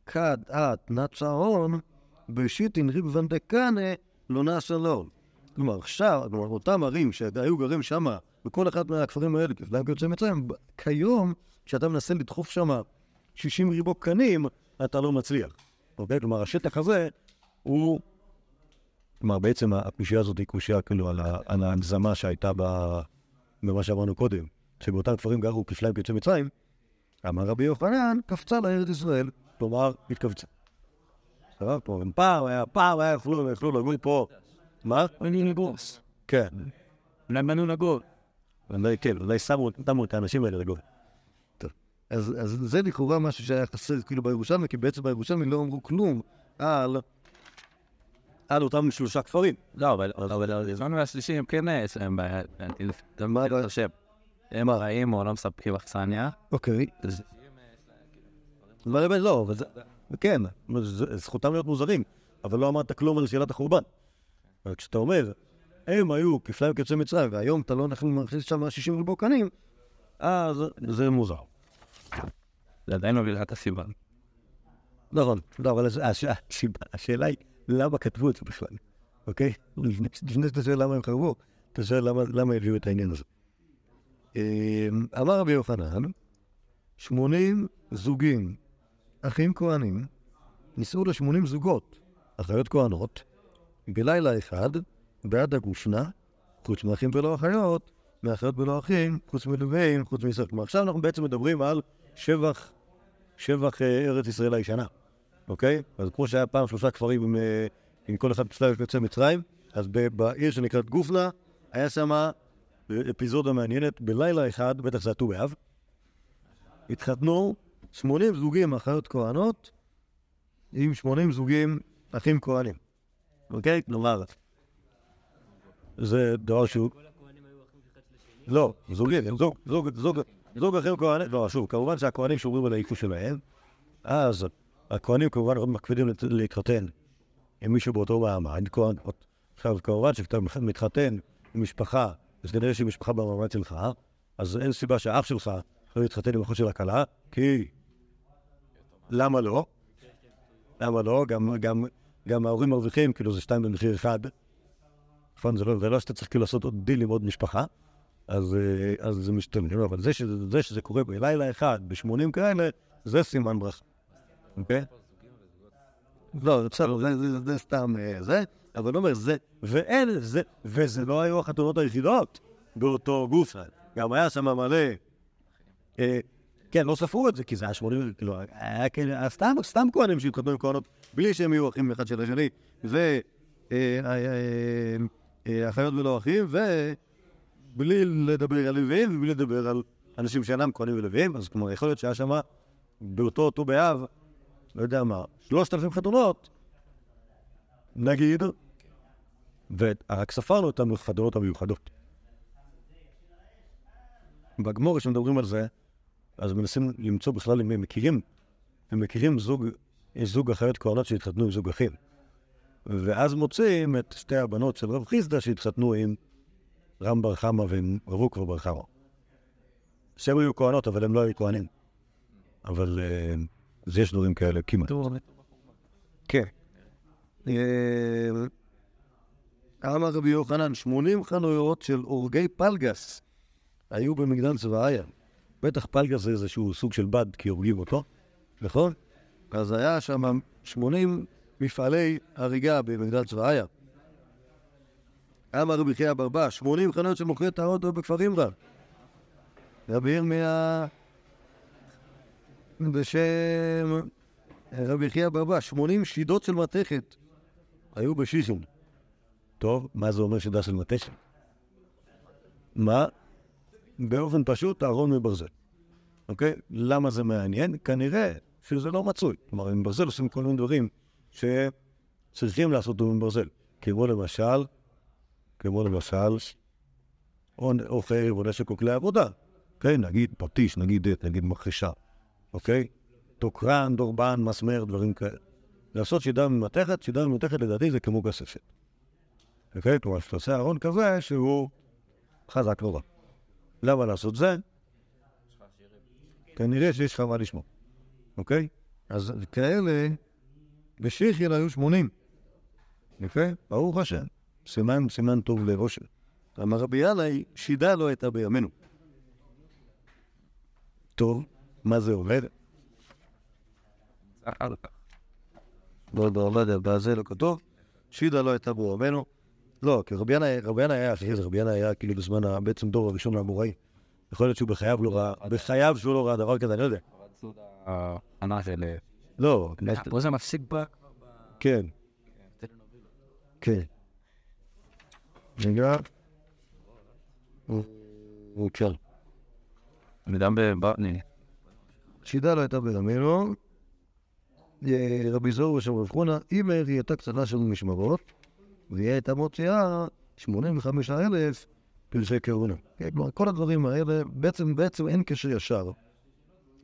כד את נצרון, בשיטין ריב ונדקנה לא נעשה לו. כלומר עכשיו, כלומר אותם ערים שהיו גרים שם, בכל אחד מהכפרים האלה, כפליים כיוצא מצרים, כיום, כשאתה מנסה לדחוף שם 60 ריבו קנים, אתה לא מצליח. אוקיי? כלומר, השטח הזה הוא... כלומר, בעצם הקושייה הזאת היא קושייה כאילו על, ההגזמה שהייתה. במה שאמרנו קודם, שבאותם כפרים גרו כפליים כיוצא מצרים, אמר רבי יוחנן, קפצה לארץ ישראל, כלומר, התכווצה. פעם היה, פעם היה, יכלו, יכלו לגור פה. מה? אני לגרוס. כן. אולי באנו לגור. אולי כן, אולי שמו את האנשים האלה לגור. טוב. אז, אז זה לכאורה משהו שהיה חסר כאילו בירושלמי, כי בעצם בירושלמי לא אמרו כלום על, על אותם שלושה כפרים. לא, אבל אבל הזמן והשלישי הם כן יש להם בעיה. זה מה אתה חושב? הם הרעים או לא מספקים אכסניה. אוקיי. אבל באמת לא, אבל זה... כן, זה- זכותם להיות מוזרים, אבל לא אמרת כלום על שאלת החורבן. אבל כשאתה אומר, הם היו כפליים כיוצאי מצרים, והיום אתה לא אנחנו מכניס שם 60 ריבו קנים, אז זה מוזר. זה עדיין לא בגלל הסיבה. נכון, לא, אבל השאלה היא, למה כתבו את זה בכלל, אוקיי? לפני שאתה שואל למה הם חרבו, אתה שואל למה- למה הביאו את העניין הזה. אמ, אמר רבי יוחנן, 80 זוגים, אחים כהנים, נישאו ל-80 זוגות, אחיות כהנות, בלילה אחד, בעד הגופנה, חוץ מאחים ולא אחיות, מאחיות ולא אחים, חוץ מלווים, חוץ מישראל. כלומר, עכשיו אנחנו בעצם מדברים על שבח, שבח אה, ארץ ישראל הישנה, אוקיי? אז כמו שהיה פעם שלושה כפרים עם, אה, עם כל אחד פסלב יוצא מצרים, אז בעיר שנקראת גופנה, היה שם אפיזודה מעניינת, בלילה אחד, בטח זה הט"ו באב, התחתנו 80 זוגים אחיות כהנות עם 80 זוגים אחים כהנים, אוקיי? כלומר, זה דבר שהוא... לא, זוגים, זוג, זוג, זוג, זוג אחים כהנים, לא, שוב, כמובן שהכהנים שומרים על הייחוס שלהם, אז הכהנים כמובן מאוד מקפידים להתחתן עם מישהו באותו מעמד, כהנות. עכשיו, כמובן שכשאתה מתחתן עם משפחה, אז כנראה שהיא משפחה במעמד שלך, אז אין סיבה שהאח שלך לא יתחתן עם אחות של הכלה, כי... למה לא? למה לא? גם, גם, גם ההורים מרוויחים, כאילו זה שתיים במחיר אחד. נכון, זה לא, זה לא שאתה צריך כאילו לעשות עוד דיל עם עוד משפחה, אז, אה, אז זה משתלם. אבל זה שזה, זה שזה קורה בלילה אחד, ב-80 כאלה, זה סימן ברכה. אוקיי? לא, זה בסדר, זה, סתם אה, זה, אבל אומר, זה, ואין, זה, וזה לא היו החתונות היחידות באותו גוף. גם היה שם מלא, אה, כן, לא ספרו את זה, כי זה היה 80, כאילו, היה כאלה, סתם, סתם כהנים שהתחתנו עם כהנות, בלי שהם יהיו אחים אחד של השני, ו... אה, אה, אה, ולא אחים, ובלי לדבר על לוויים ובלי לדבר על אנשים שאינם כהנים ולוויים, אז כלומר, יכול להיות שהיה שם באותו ט"ו באב, לא יודע מה, שלושת אלפים חתונות, נגיד, ורק ספרנו אותם לחתונות המיוחדות. בגמור, כשמדברים על זה, אז מנסים למצוא בכלל אם הם מכירים, הם מכירים זוג, זוג אחיות כהנות שהתחתנו עם זוג אחים. ואז מוצאים את שתי הבנות של רב חיסדא שהתחתנו עם רם בר חמא ועם רבוקו בר חמא. שהם היו כהנות, אבל הם לא היו כהנים. אבל אה, אז יש דברים כאלה כמעט. כן. אה, אמר רבי יוחנן, 80 חנויות של הורגי פלגס היו במגדל צבאיה. בטח פלגס זה איזשהו סוג של בד, כי הורגים אותו, נכון? אז היה שם 80 מפעלי הריגה במגדל צבאיה. אמר רבי חייא ברבא, 80 חנויות של מוכרי טהרות בכפר אימרא. רבי ירמיה בשם רבי חייא ברבא, 80 שידות של מתכת היו בשישון. טוב, מה זה אומר שידה של מתכת? מה? באופן פשוט, ארון מברזל. אוקיי? למה זה מעניין? כנראה שזה לא מצוי. כלומר, עם ברזל עושים כל מיני דברים שצריכים לעשות עם ברזל. כמו למשל, כמו למשל, או, או נשק או כלי עבודה. כן, נגיד פטיש, נגיד עט, נגיד מכחשה. אוקיי? תוקרן, דורבן, מסמר, דברים כאלה. לעשות שידה ממתכת, שידה ממתכת לדעתי זה כמו כספת. אוקיי? כלומר, שאתה עושה ארון כזה שהוא חזק לא. למה לעשות זה? כנראה שיש לך מה לשמוע, אוקיי? אז כאלה, בשיחיל היו 80, אוקיי? ברוך השם, סימן, סימן טוב לאושר. אמר רבי ינאי, שידה לא הייתה בימינו. טוב, מה זה אומר? לא, לא, לא יודע, בזה לא כתוב. שידה לא הייתה בימינו. לא, כי רבי ינאי, היה אחי, רבי ינאי היה כאילו בזמן, בעצם דור הראשון לאמוראי. יכול להיות שהוא בחייו לא ראה, בחייו שהוא לא ראה דבר כזה, אני לא יודע. ענה של... לא, פה זה מפסיק ב... כן. כן. רגע. הוא כן. וגם בברני. שידה לא הייתה בימינו. אה, רבי זוהר ושם רב חונה, אם היא הייתה קטנה של משמרות, והיא הייתה מוציאה 85,000 פרשי כהונה. כן, כלומר, כל הדברים האלה, בעצם, בעצם אין קשר ישר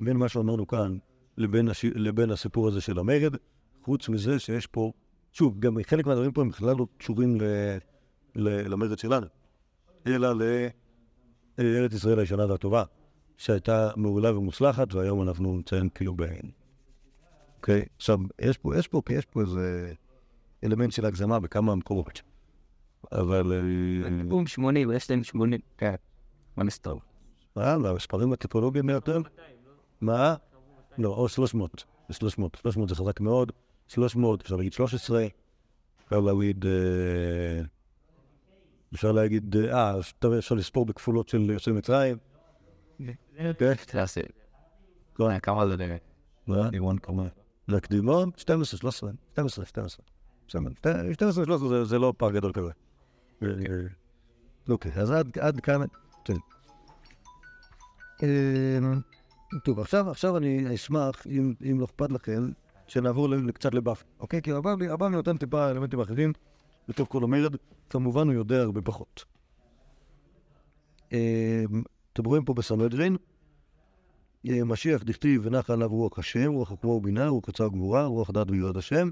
בין מה שאמרנו כאן לבין, הש... לבין הסיפור הזה של המרד, חוץ מזה שיש פה, שוב, גם חלק מהדברים פה הם בכלל לא קשורים ל... ל... למרד שלנו, אלא לארץ ישראל הישנה והטובה, שהייתה מעולה ומוצלחת, והיום אנחנו נציין כאילו ב... אוקיי? עכשיו, יש פה, יש פה, יש פה איזה אלמנט של הגזמה בכמה מקומות. אבל... אה, בום 80, יש להם 80. כן. מה נסתר? מה? והמספרים הטיפולוגיים ביותר? מה? לא, או 300. זה 300. 300 זה חזק מאוד. 300, אפשר להגיד 13. אפשר להגיד, אה, אפשר להגיד, אה, אפשר- אפשר לספור בכפולות של של מצרים. כן. לא, כמה זה? להקדימון, 12, 13, 12, 12. 12, 13 זה- לא פער גדול כזה. אה, אוקיי, אז עד- כאן... כן. אה, טוב, עכשיו, עכשיו אני אשמח, אם, אם לא אכפת לכם, שנעבור קצת לבאפי, אוקיי? כי הבבלי נותן טיפה אלמנטים אחרים, בתוך כל המרד, כמובן הוא יודע הרבה פחות. אה, אתם רואים פה בסנהדרין, אה, משיח דכתיב ונח עליו רוח השם, רוח חוכמה ובינה, רוח קצר גבורה, רוח דעת ויראת השם,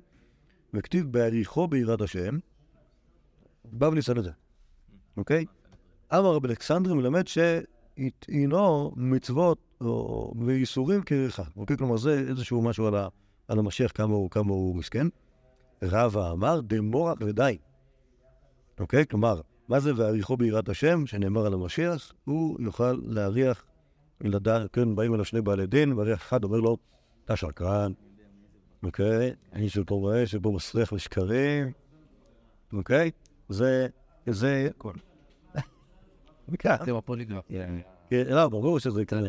וכתיב בהעריכו ביראת השם, בבלי סנהדרין, אוקיי? אמר רבי אלכסנדר מלמד שהינו מצוות ואיסורים כריכה, אוקיי? כלומר זה איזשהו משהו על, המשיח, כמה הוא, כמה הוא מסכן. רבא אמר דמורח ודי, אוקיי? כלומר, מה זה והעריכו ביראת השם, שנאמר על המשיח, הוא יוכל להריח לדעת, כן, באים אליו שני בעלי דין, ואריח אחד אומר לו, אתה שקרן, אוקיי? אני שפה רואה שפה מסריח לשקרים, אוקיי? זה, זה, הכל. וכך, זה בפוליגרף. כן, לא, ברור שזה יקרה.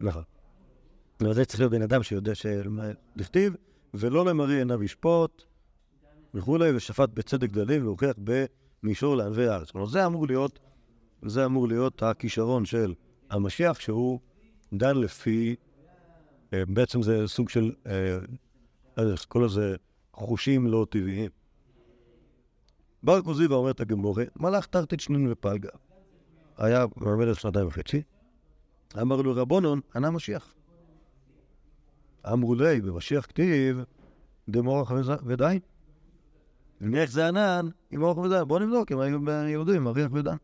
נכון. אבל זה צריך להיות בן אדם שיודע שלכתיב, ולא למרי עיניו ישפוט, וכולי, ושפט בצדק דלים, והוכיח במישור לענבי הארץ. כלומר, זה אמור להיות, זה אמור להיות הכישרון של המשיח, שהוא דן לפי, אה, בעצם זה סוג של, אה, כל הזה חושים לא טבעיים. בר כוזיבא אומרת הגמורה, מלאך תרתית שנין ופלגה. היה מלמד שנתיים וחצי, אמר לו רבונון, ענה משיח. אמרו לי, במשיח כתיב, דמורח ודין. ואיך זה ענן, עם מורח ודין. בואו נבדוק אם היו יהודים, מריח ודין.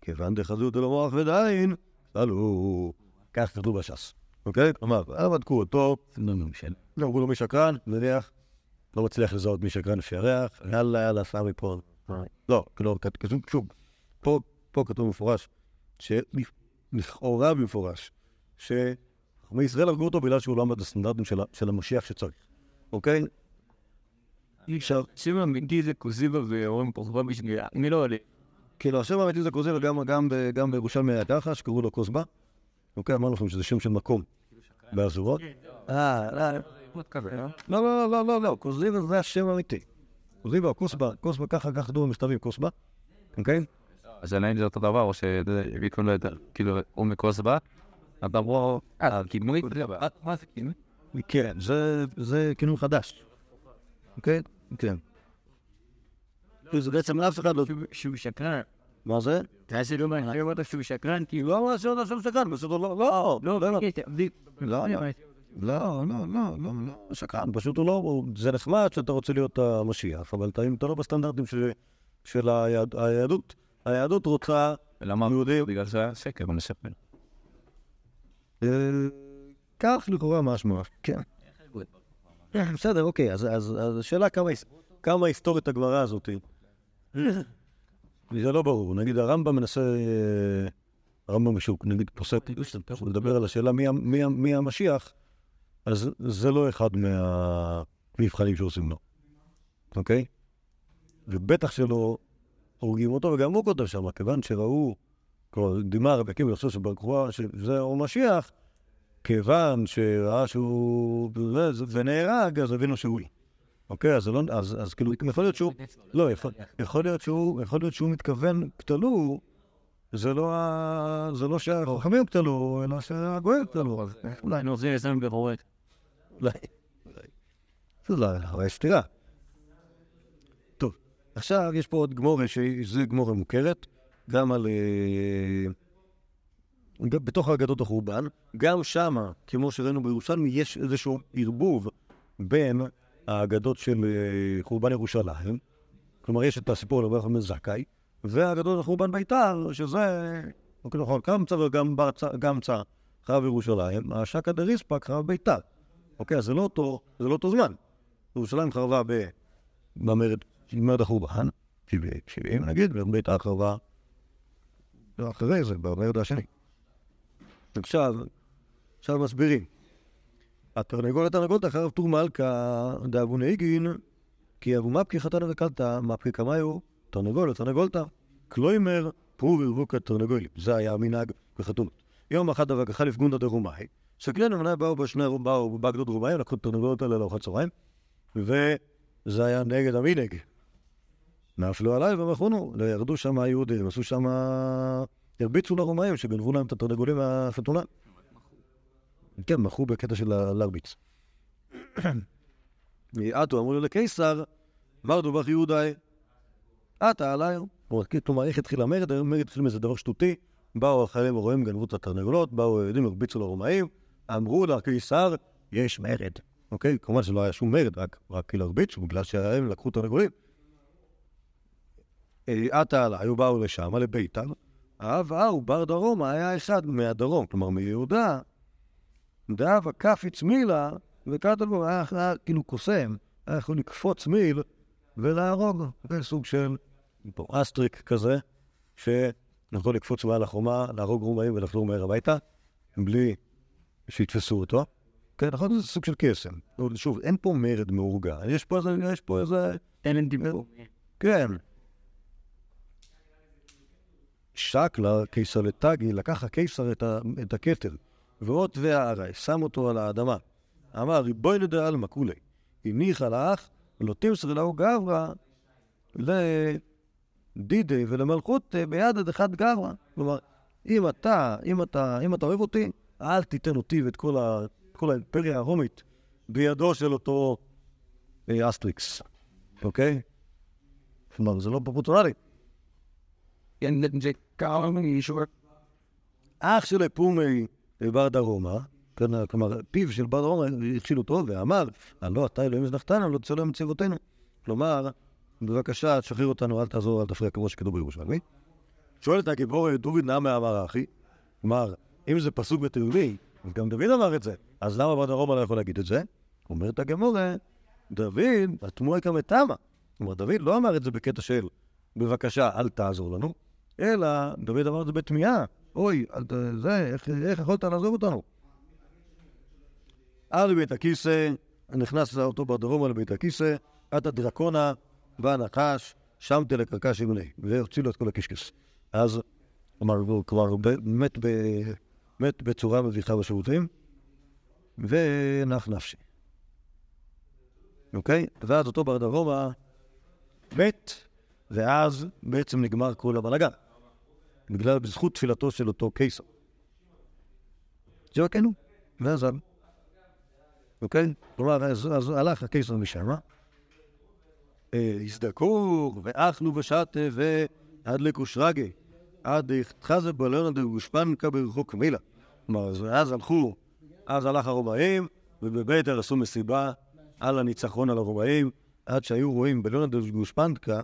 כיוון דחזות אלו מורח ודין, שאלו, כך כתוב בש"ס. אוקיי? כלומר, אה, בדקו אותו, לא ממשל. אמרו לו מי שקרן, נניח, לא מצליח לזהות מי שקרן לפי הריח, יאללה, יאללה, סע מפה. לא, כאילו, כת- כתוב, שוב, פה, כתוב במפורש, שלכאורה במפורש, שחכמי ישראל הרגו אותו בגלל שהוא לא עמד בסטנדרטים של המשיח שצריך, אוקיי? עכשיו, שם אמיתי זה קוזיבה ואורן פרחבה בשביל... אני לא עולה. כאילו, השם האמיתי זה כוזיבה גם, בירושלמי היה ככה, שקראו לו כוסבה. אוקיי, אמרנו לכם שזה שם של מקום באזורות. אה, לא, לא, לא, לא, לא, לא, כוזיבה זה השם האמיתי. כוזיבה, כוסבה, כוסבה, ככה, ככה כתוב במכתבים, כוסבה, אוקיי? אז עדיין זה אותו דבר, או שביקום לא יותר, כאילו, הוא מכוסבה, אבל אמרו, אה, כינוי? מה זה כינוי? כן, זה, זה כינוי חדש. אוקיי? כן. זה בעצם אף אחד לא... שהוא שקרן. מה זה? אתה יודע שלא מעניין אמרת שהוא שקרן, כי לא אמר שעוד עכשיו שקרן, בסדר, לא, לא, לא, לא, לא. לא, לא, לא, לא, לא, לא, שקרן, פשוט הוא לא, זה נחמד שאתה רוצה להיות המשיח, אבל אתה- אם אתה לא בסטנדרטים של- של היהד- היהדות, היהדות רוצה ולמה? יהודים, בגלל שזה היה שקר, אני אספר. אה, כך לכאורה משמע, כן. כן, בסדר, אוקיי, אז השאלה כמה היס- כמה היסטורית הגמרא הזאת. זה לא ברור, נגיד הרמב"ם מנסה, אה, הרמב"ם שהוא נגיד פוסק, הוא מדבר על השאלה מי מי מי המשיח, אז זה לא אחד מהמבחנים שעושים לו, אוקיי? ובטח שלא הורגים אותו, וגם הוא כותב שם, כיוון שראו, כלומר, דימה רבי עקיבא לחשוב שבר כוכבא, שזה הוא משיח, כיוון שראה שהוא... ונהרג, אז הבינו שהוא היא. אוקיי, אז, זה לא, אז, אז כאילו, יכול להיות שהוא... לא, יכול, יכול, להיות שהוא, יכול להיות שהוא מתכוון, קטלו, זה לא, זה לא שהחכמים קטלו, אלא שהגויים קטלו. אז אולי, אני רוצה לסיים בבורק. אולי. זה לא, אבל יש סתירה. טוב, עכשיו יש פה עוד גמורה, שזו גמורה מוכרת, גם על... אה, בתוך אגדות החורבן, גם שמה, כמו שראינו בירושלמי, יש איזשהו ערבוב בין האגדות של אה, חורבן ירושלים, כלומר יש את הסיפור על רבי בן זכאי, והאגדות החורבן ביתר, שזה, נכון, קמצא וגם ברצה- גמצא, חרב ירושלים, השקא דריספק חרב ביתר. אוקיי, אז זה לא אותו, זה לא אותו זמן. ירושלים חרבה במרד החורבן, 70 נגיד, וביתר חרבה אחרי זה, במרד השני. עכשיו, עכשיו מסבירים. התרנגולת התרנגולת אחריו טור מלכה דאבוני איגין, כי אבו מפקי חתן וקלתא, מפקי קמיו, תרנגול ותרנגולתא, קלוימר, פרו ורבוקה תרנגולים. זה היה המנהג בחתונות. יום אחד דבק חליף גונדא דרומאי, שקלנו מנה באו בשני באו בגדוד רומאים, לקחו את התרנגולות האלה לארוחת צהריים, וזה היה נגד המנהג. נפלו עליי ומחונו, ירדו שם היהודים, עשו שם... הרביצו לרומאים שגנבו להם את התרנגולים מהחתונה. כן, מחו בקטע של ה- להרביץ. עטו אמרו לו לקיסר, מר דובך יהודאי, עטה עליי. כלומר, איך התחיל המרד? המרד התחיל מאיזה דבר שטותי. באו החיילים הרועים, גנבו את התרנגולות, באו היהודים, הרביצו לרומאים, אמרו לקיסר, יש מרד. אוקיי? כמובן שלא היה שום מרד, רק, כאילו הרביצו, בגלל שהם לקחו תרנגולים. אה, עטה עליי, היו באו לשם, לביתר. האב ההוא בר דרומה היה אחד מהדרום, כלומר מיהודה, דאבה קפיץ מילה, וקטלבו היה, היה כאילו קוסם, היה יכול לקפוץ מיל ולהרוג. זה סוג של אסטריק כזה, שיכול לקפוץ מעל החומה, להרוג רומאים ולחזור מהר הביתה, בלי שיתפסו אותו. כן, נכון? זה סוג של קסם. שוב, אין פה מרד מאורגן, יש פה איזה, יש פה איזה, להם דיבור. כן. שקלה, קיסר לטאגי, לקח הקיסר את הכתר, ואות והערי, שם אותו על האדמה. אמר, ריבונו דעלמא כולי, הניח על האח, לא תמסר לאו גברא, לדידי ולמלכות ביד עד אחד גברא. כלומר, אם אתה, אם אתה, אם אתה אוהב אותי, אל תיתן אותי ואת כל, ה, כל האימפריה הרומית בידו של אותו אה, אסטריקס, אוקיי? כלומר, זה לא פופולרי. אכשליה פומיה לבר דרומא, כלומר, פיו של בר דרומה הכשיל אותו ואמר, הלא אתה אלוהים זנחתנו, לא תצא בצבאותינו. כלומר, בבקשה, תשחרר אותנו, אל תעזור, אל תפריע, כמו שכתוב בירושלמי. שואלת הגמרא דוד נמי אמר הכי, כלומר, אם זה פסוק בתהילים, אז גם דוד אמר את זה, אז למה בר דרומה לא יכול להגיד את זה? אומרת הגמורה, דוד, התמוה כמתמה. כלומר, דוד לא אמר את זה בקטע של, בבקשה, אל תעזור לנו, אלא דוד אמר את זה בתמיהה. אוי. זה, איך, איך יכולת לעזוב אותנו? עד לבית הכיסא, נכנס אותו בדרומה לבית הכיסא, עד הדרקונה, בא הנחש, שם תלקרקש ימני, והוציא לו את כל הקישקס. אז, כלומר, הוא כבר מת, ב... מת בצורה מביכה בשירותים, ונח נפשי. אוקיי? ואז אותו בר דרומה מת, ואז בעצם נגמר כל הבלאגן. בגלל, בזכות תפילתו של אותו קיסר. זהו כן הוא, ועזב. אוקיי? כלומר, אז, הלך הקיסר משם, אה, הזדקור, ואכלו ושתה, והדלקו שרגי, עד חזה בלונה דגושפנקה ברחוק מילה. כלומר, אז, הלכו, אז הלך הרומאים, ובביתר עשו מסיבה על הניצחון על הרומאים, עד שהיו רואים בלונה דגושפנקה,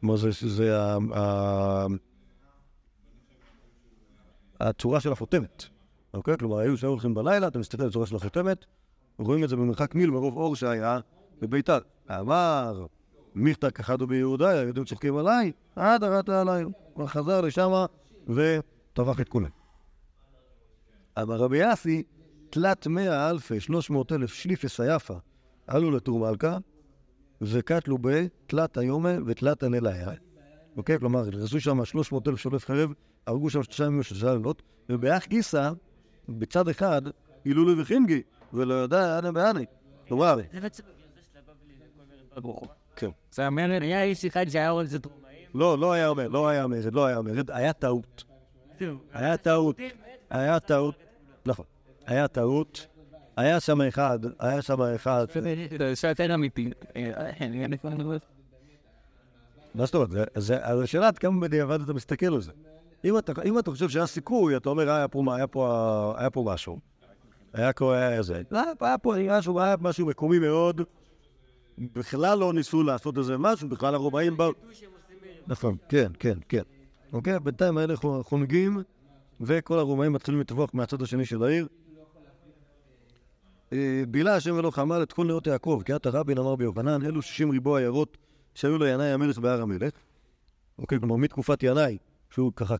כלומר, זה, זה הצורה של החותמת, אוקיי? כלומר, היו שהיו הולכים בלילה, אתה מסתכל על הצורה של החותמת, רואים את זה במרחק מיל מרוב אור שהיה בביתר. אמר, מיכתא כחדו ביהודה, היהודים צוחקים עליי, עד הרעת עליי. הוא חזר לשם וטבח את כולם. אמר רבי יאסי, תלת מאה אלפי, שלוש מאות אלף שליפס היפה, עלו לטור מלכה, וקטלו בתלת היומה ותלת הנליה. אוקיי? כלומר, נכנסו שם 300 אלף שולף חרב, הרגו שם שלושה ימים ושלושה לילות, ובאח גיסא, בצד אחד, הילולי וחינגי, ולא יודע אנה באנה. כלומר, זה מרד בא כן. זה המרד, היה איש אחד שהיה עוד איזה דרומאים. לא, לא היה אומר, לא היה מרד, לא היה מרד, היה טעות. היה טעות, היה טעות, נכון, היה טעות, היה שם אחד, היה שם אחד, זה יותר אמיתי. מה זאת אומרת? זה- אז השאלה עד כמה בדיעבד אתה מסתכל על זה. אם אתה, אם אתה חושב שהיה סיכוי, אתה אומר, היה פה, היה פה, היה פה משהו. היה פה, היה זה. לא, היה פה משהו, היה משהו מקומי מאוד. בכלל לא ניסו לעשות איזה משהו, בכלל הרומאים באו... נכון, כן, כן, כן. אוקיי, בינתיים האלה חו- חונגים, וכל הרומאים מתחילים לטבוח מהצד השני של העיר. אה, בילה השם אלוהיך אמר את כל נאות יעקב, כי אתה רבין אמר ביוחנן, אלו שישים ריבוע עיירות שהיו לינאי המלך בהר המלך. אוקיי, כלומר מתקופת ינאי, שהוא ככה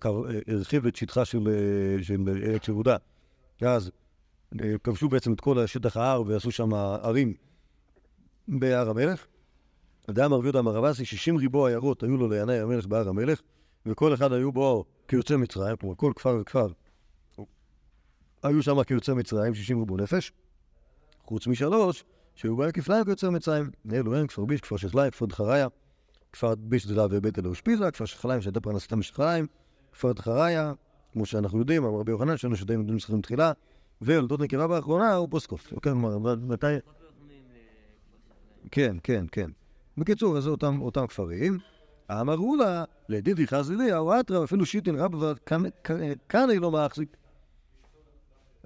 הרחיב את שטחה של אה, ארץ יהודה. אז אה, כבשו בעצם את כל שטח ההר ועשו שם ערים בהר המלך. אדם רבי יהודה אמר רבסי, שישים ריבוע עיירות היו לו לינאי המלך בהר המלך, וכל אחד היו בו כיוצא מצרים, כלומר כל כפר וכפר. היו שם כיוצא מצרים, שישים ריבוע נפש, חוץ משלוש, שהיו בהם כפליים כיוצא מצרים. אלו הם כפר ביש, כפר שכליים, כפר דחריה, כפר ביש דלה ובית אלו שפיזה, כפר שכליים שהייתה פרנסתם משכליים, כפר דחריה, כמו שאנחנו יודעים, אמר רבי יוחנן, שאנו שדיים יודעים זכרים תחילה, ויולדות נקבה באחרונה הוא פוסקוף. אוקיי, כלומר, מתי... כן, כן, כן. בקיצור, אז זה אותם, אותם כפרים. אמרו לה, לדידי חזילי, אוהטרה, אפילו שיטין רבא, היא לא מחזיק.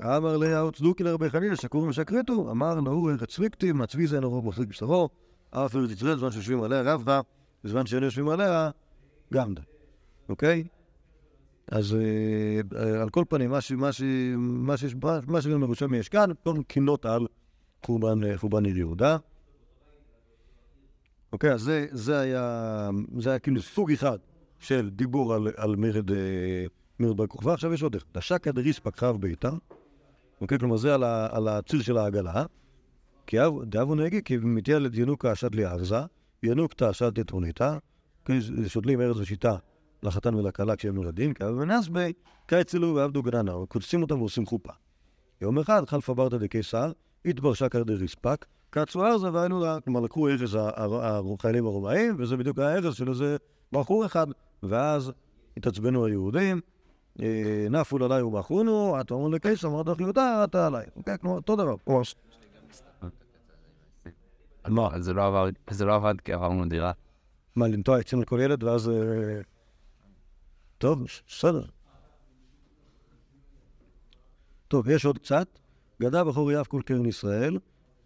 אמר לה, צדוקי לרבי חנינא, שקור משקרתו, אמר נאור ארץ צביקתי, מצבי זה נאור מחזיק בשרו, אף ארץ ישראל, זמן שיושבים עליה רבך, בזמן שאין יושבים עליה, גם דה. אוקיי? אז אה, על כל פנים, מה שגם בירושלמי יש כאן, כל קינות על חורבן עיר יהודה. אוקיי, אז זה, היה, כאילו סוג אחד של דיבור על, מרד, אה, בר כוכבא. עכשיו יש עוד איך. דשקא דריספק חב ביתר, אוקיי, כלומר זה על, הציר של העגלה. כי דאבו נהגי, כי מתיה לדיונוקה אשת ליארזה, ינוקתא אשת דתרוניתא, שותלים ארץ ושיטה לחתן ולכלה כשהם נולדים, כי אבו בי, כאצלו ועבדו גננה, קודשים אותם ועושים חופה. יום אחד חלפה ברתא דקיסר, התברשה קרדי ריספק, קצו ארזה והיינו לה, כלומר לקחו ארז החיילים הרומאים, וזה בדיוק הארז של איזה בחור אחד, ואז התעצבנו היהודים, אה, נפו עליי ובחונו, אתה אומר לקיסר, אמרת יהודה, אתה עליי. כלומר, אותו דבר. לא, זה לא עבד, זה לא עבד כי עברנו דירה. מה, לנטוע עצים לכל ילד ואז... אה, טוב, בסדר. טוב, יש עוד קצת. גדע בחור יף כל קרן ישראל,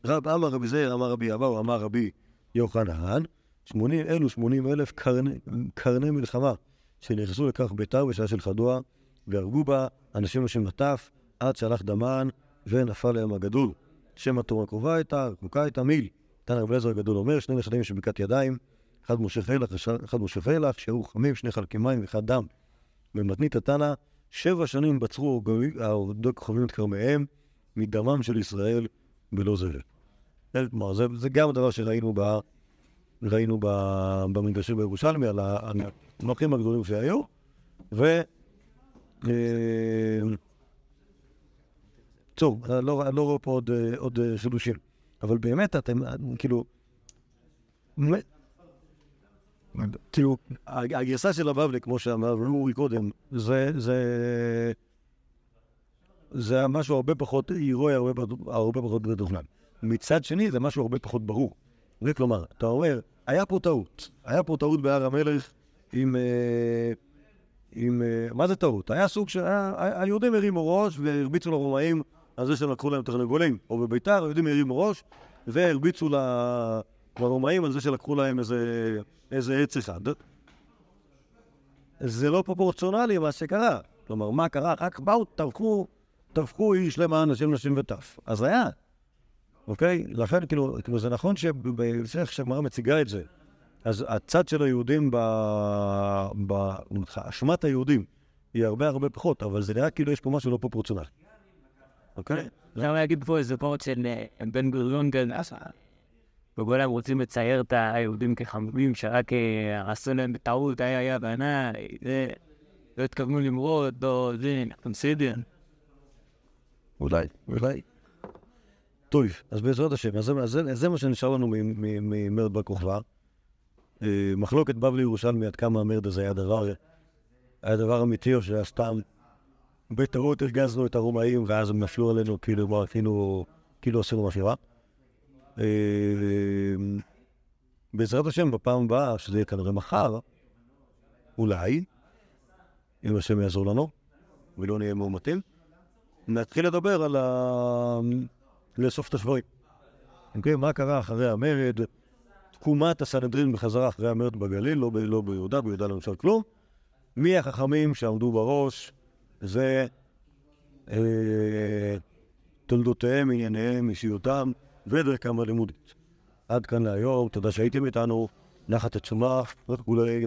רב אמר רבי זאיר, אמר רבי אבאו, אמר רבי יוחנן, שמונים אלו שמונים אלף קרני, קרני מלחמה שנכנסו לכך ביתר בשעה של חדוע, והרגו בה אנשים לשם נטף, עד שהלך דמן ונפל להם הגדול. שם התורה הקרובה הייתה, רחוקה הייתה מיל. תנא רבי אליעזר הגדול אומר, שני נכדים שבקעת ידיים, אחד מושך הילך, אחד מושך הילך, שהיו חמים, שני חלקי מים ואחד דם. במתנית התנא, שבע שנים בצרו העובדות כוכבים את כרמיהם מדמם של ישראל בלא זבל. כלומר, זה, זה גם הדבר שראינו ב... ראינו במגרשים בירושלמי, על הנוחים הגדולים שהיו, ו... אה, טוב, אני לא, לא רואה פה עוד, עוד חידושים, אבל באמת אתם, כאילו, תראו, הגרסה של הבבלי, כמו שאמר אורי קודם, זה, זה, זה משהו הרבה פחות הירואי, הרבה, הרבה פחות מתוכנן. מצד שני, זה משהו הרבה פחות ברור. כלומר, אתה אומר, היה פה טעות. היה פה טעות בהר המלך עם... אה, עם... אה, מה זה טעות? היה סוג ש... היהודים הרימו ראש והרביצו לרומאים על זה שהם לקחו להם תרנגולים. או בביתר, היהודים הרימו ראש והרביצו לרומאים על זה שלקחו להם איזה, איזה עץ אחד. זה לא פרופורציונלי מה שקרה. כלומר, מה קרה? רק באו, טבחו, טבחו איש למען השם נשים וטף. אז היה. אוקיי? לכן, כאילו, כאילו זה נכון שבהמשך שהגמרא מציגה את זה, אז הצד של היהודים, באשמת היהודים, היא הרבה הרבה פחות, אבל זה נראה כאילו יש פה משהו לא פרופורציונלי. אוקיי? אפשר להגיד פה איזה פורט של אה, בן גוריון גנאסה. וכולם רוצים לצייר את היהודים כחמודים, שרק אה, עשו להם בטעות, היה היה בעיניי, זה, לא התכוונו למרוד, לא, זה, אנחנו בסדר. אולי, אולי. טוב, אז בעזרת השם, אז זה, זה, זה מה שנשאר לנו ממרד בר כוכבא. אה, מחלוקת בבלי ירושלמי עד כמה המרד הזה היה דבר, היה דבר אמיתי או שהיה סתם בטעות הרגזנו את הרומאים ואז הם נפלו עלינו כאילו, כאילו, כאילו עשינו משהו. אה, בעזרת השם, בפעם הבאה, שזה יהיה כנראה מחר, אולי, אם השם יעזור לנו, ולא נהיה מאומתים, נתחיל לדבר על ה... לאסוף את השברים. אוקיי, מה קרה אחרי המרד? תקומת הסנהדרין בחזרה אחרי המרד בגליל, לא, ב, לא ביהודה, ביהודה למשל כלום. מי החכמים שעמדו בראש? זה אה, תולדותיהם, ענייניהם, אישיותם ודרכם הלימודית. עד כאן להיום, תודה שהייתם איתנו, נחת שמה וכולי.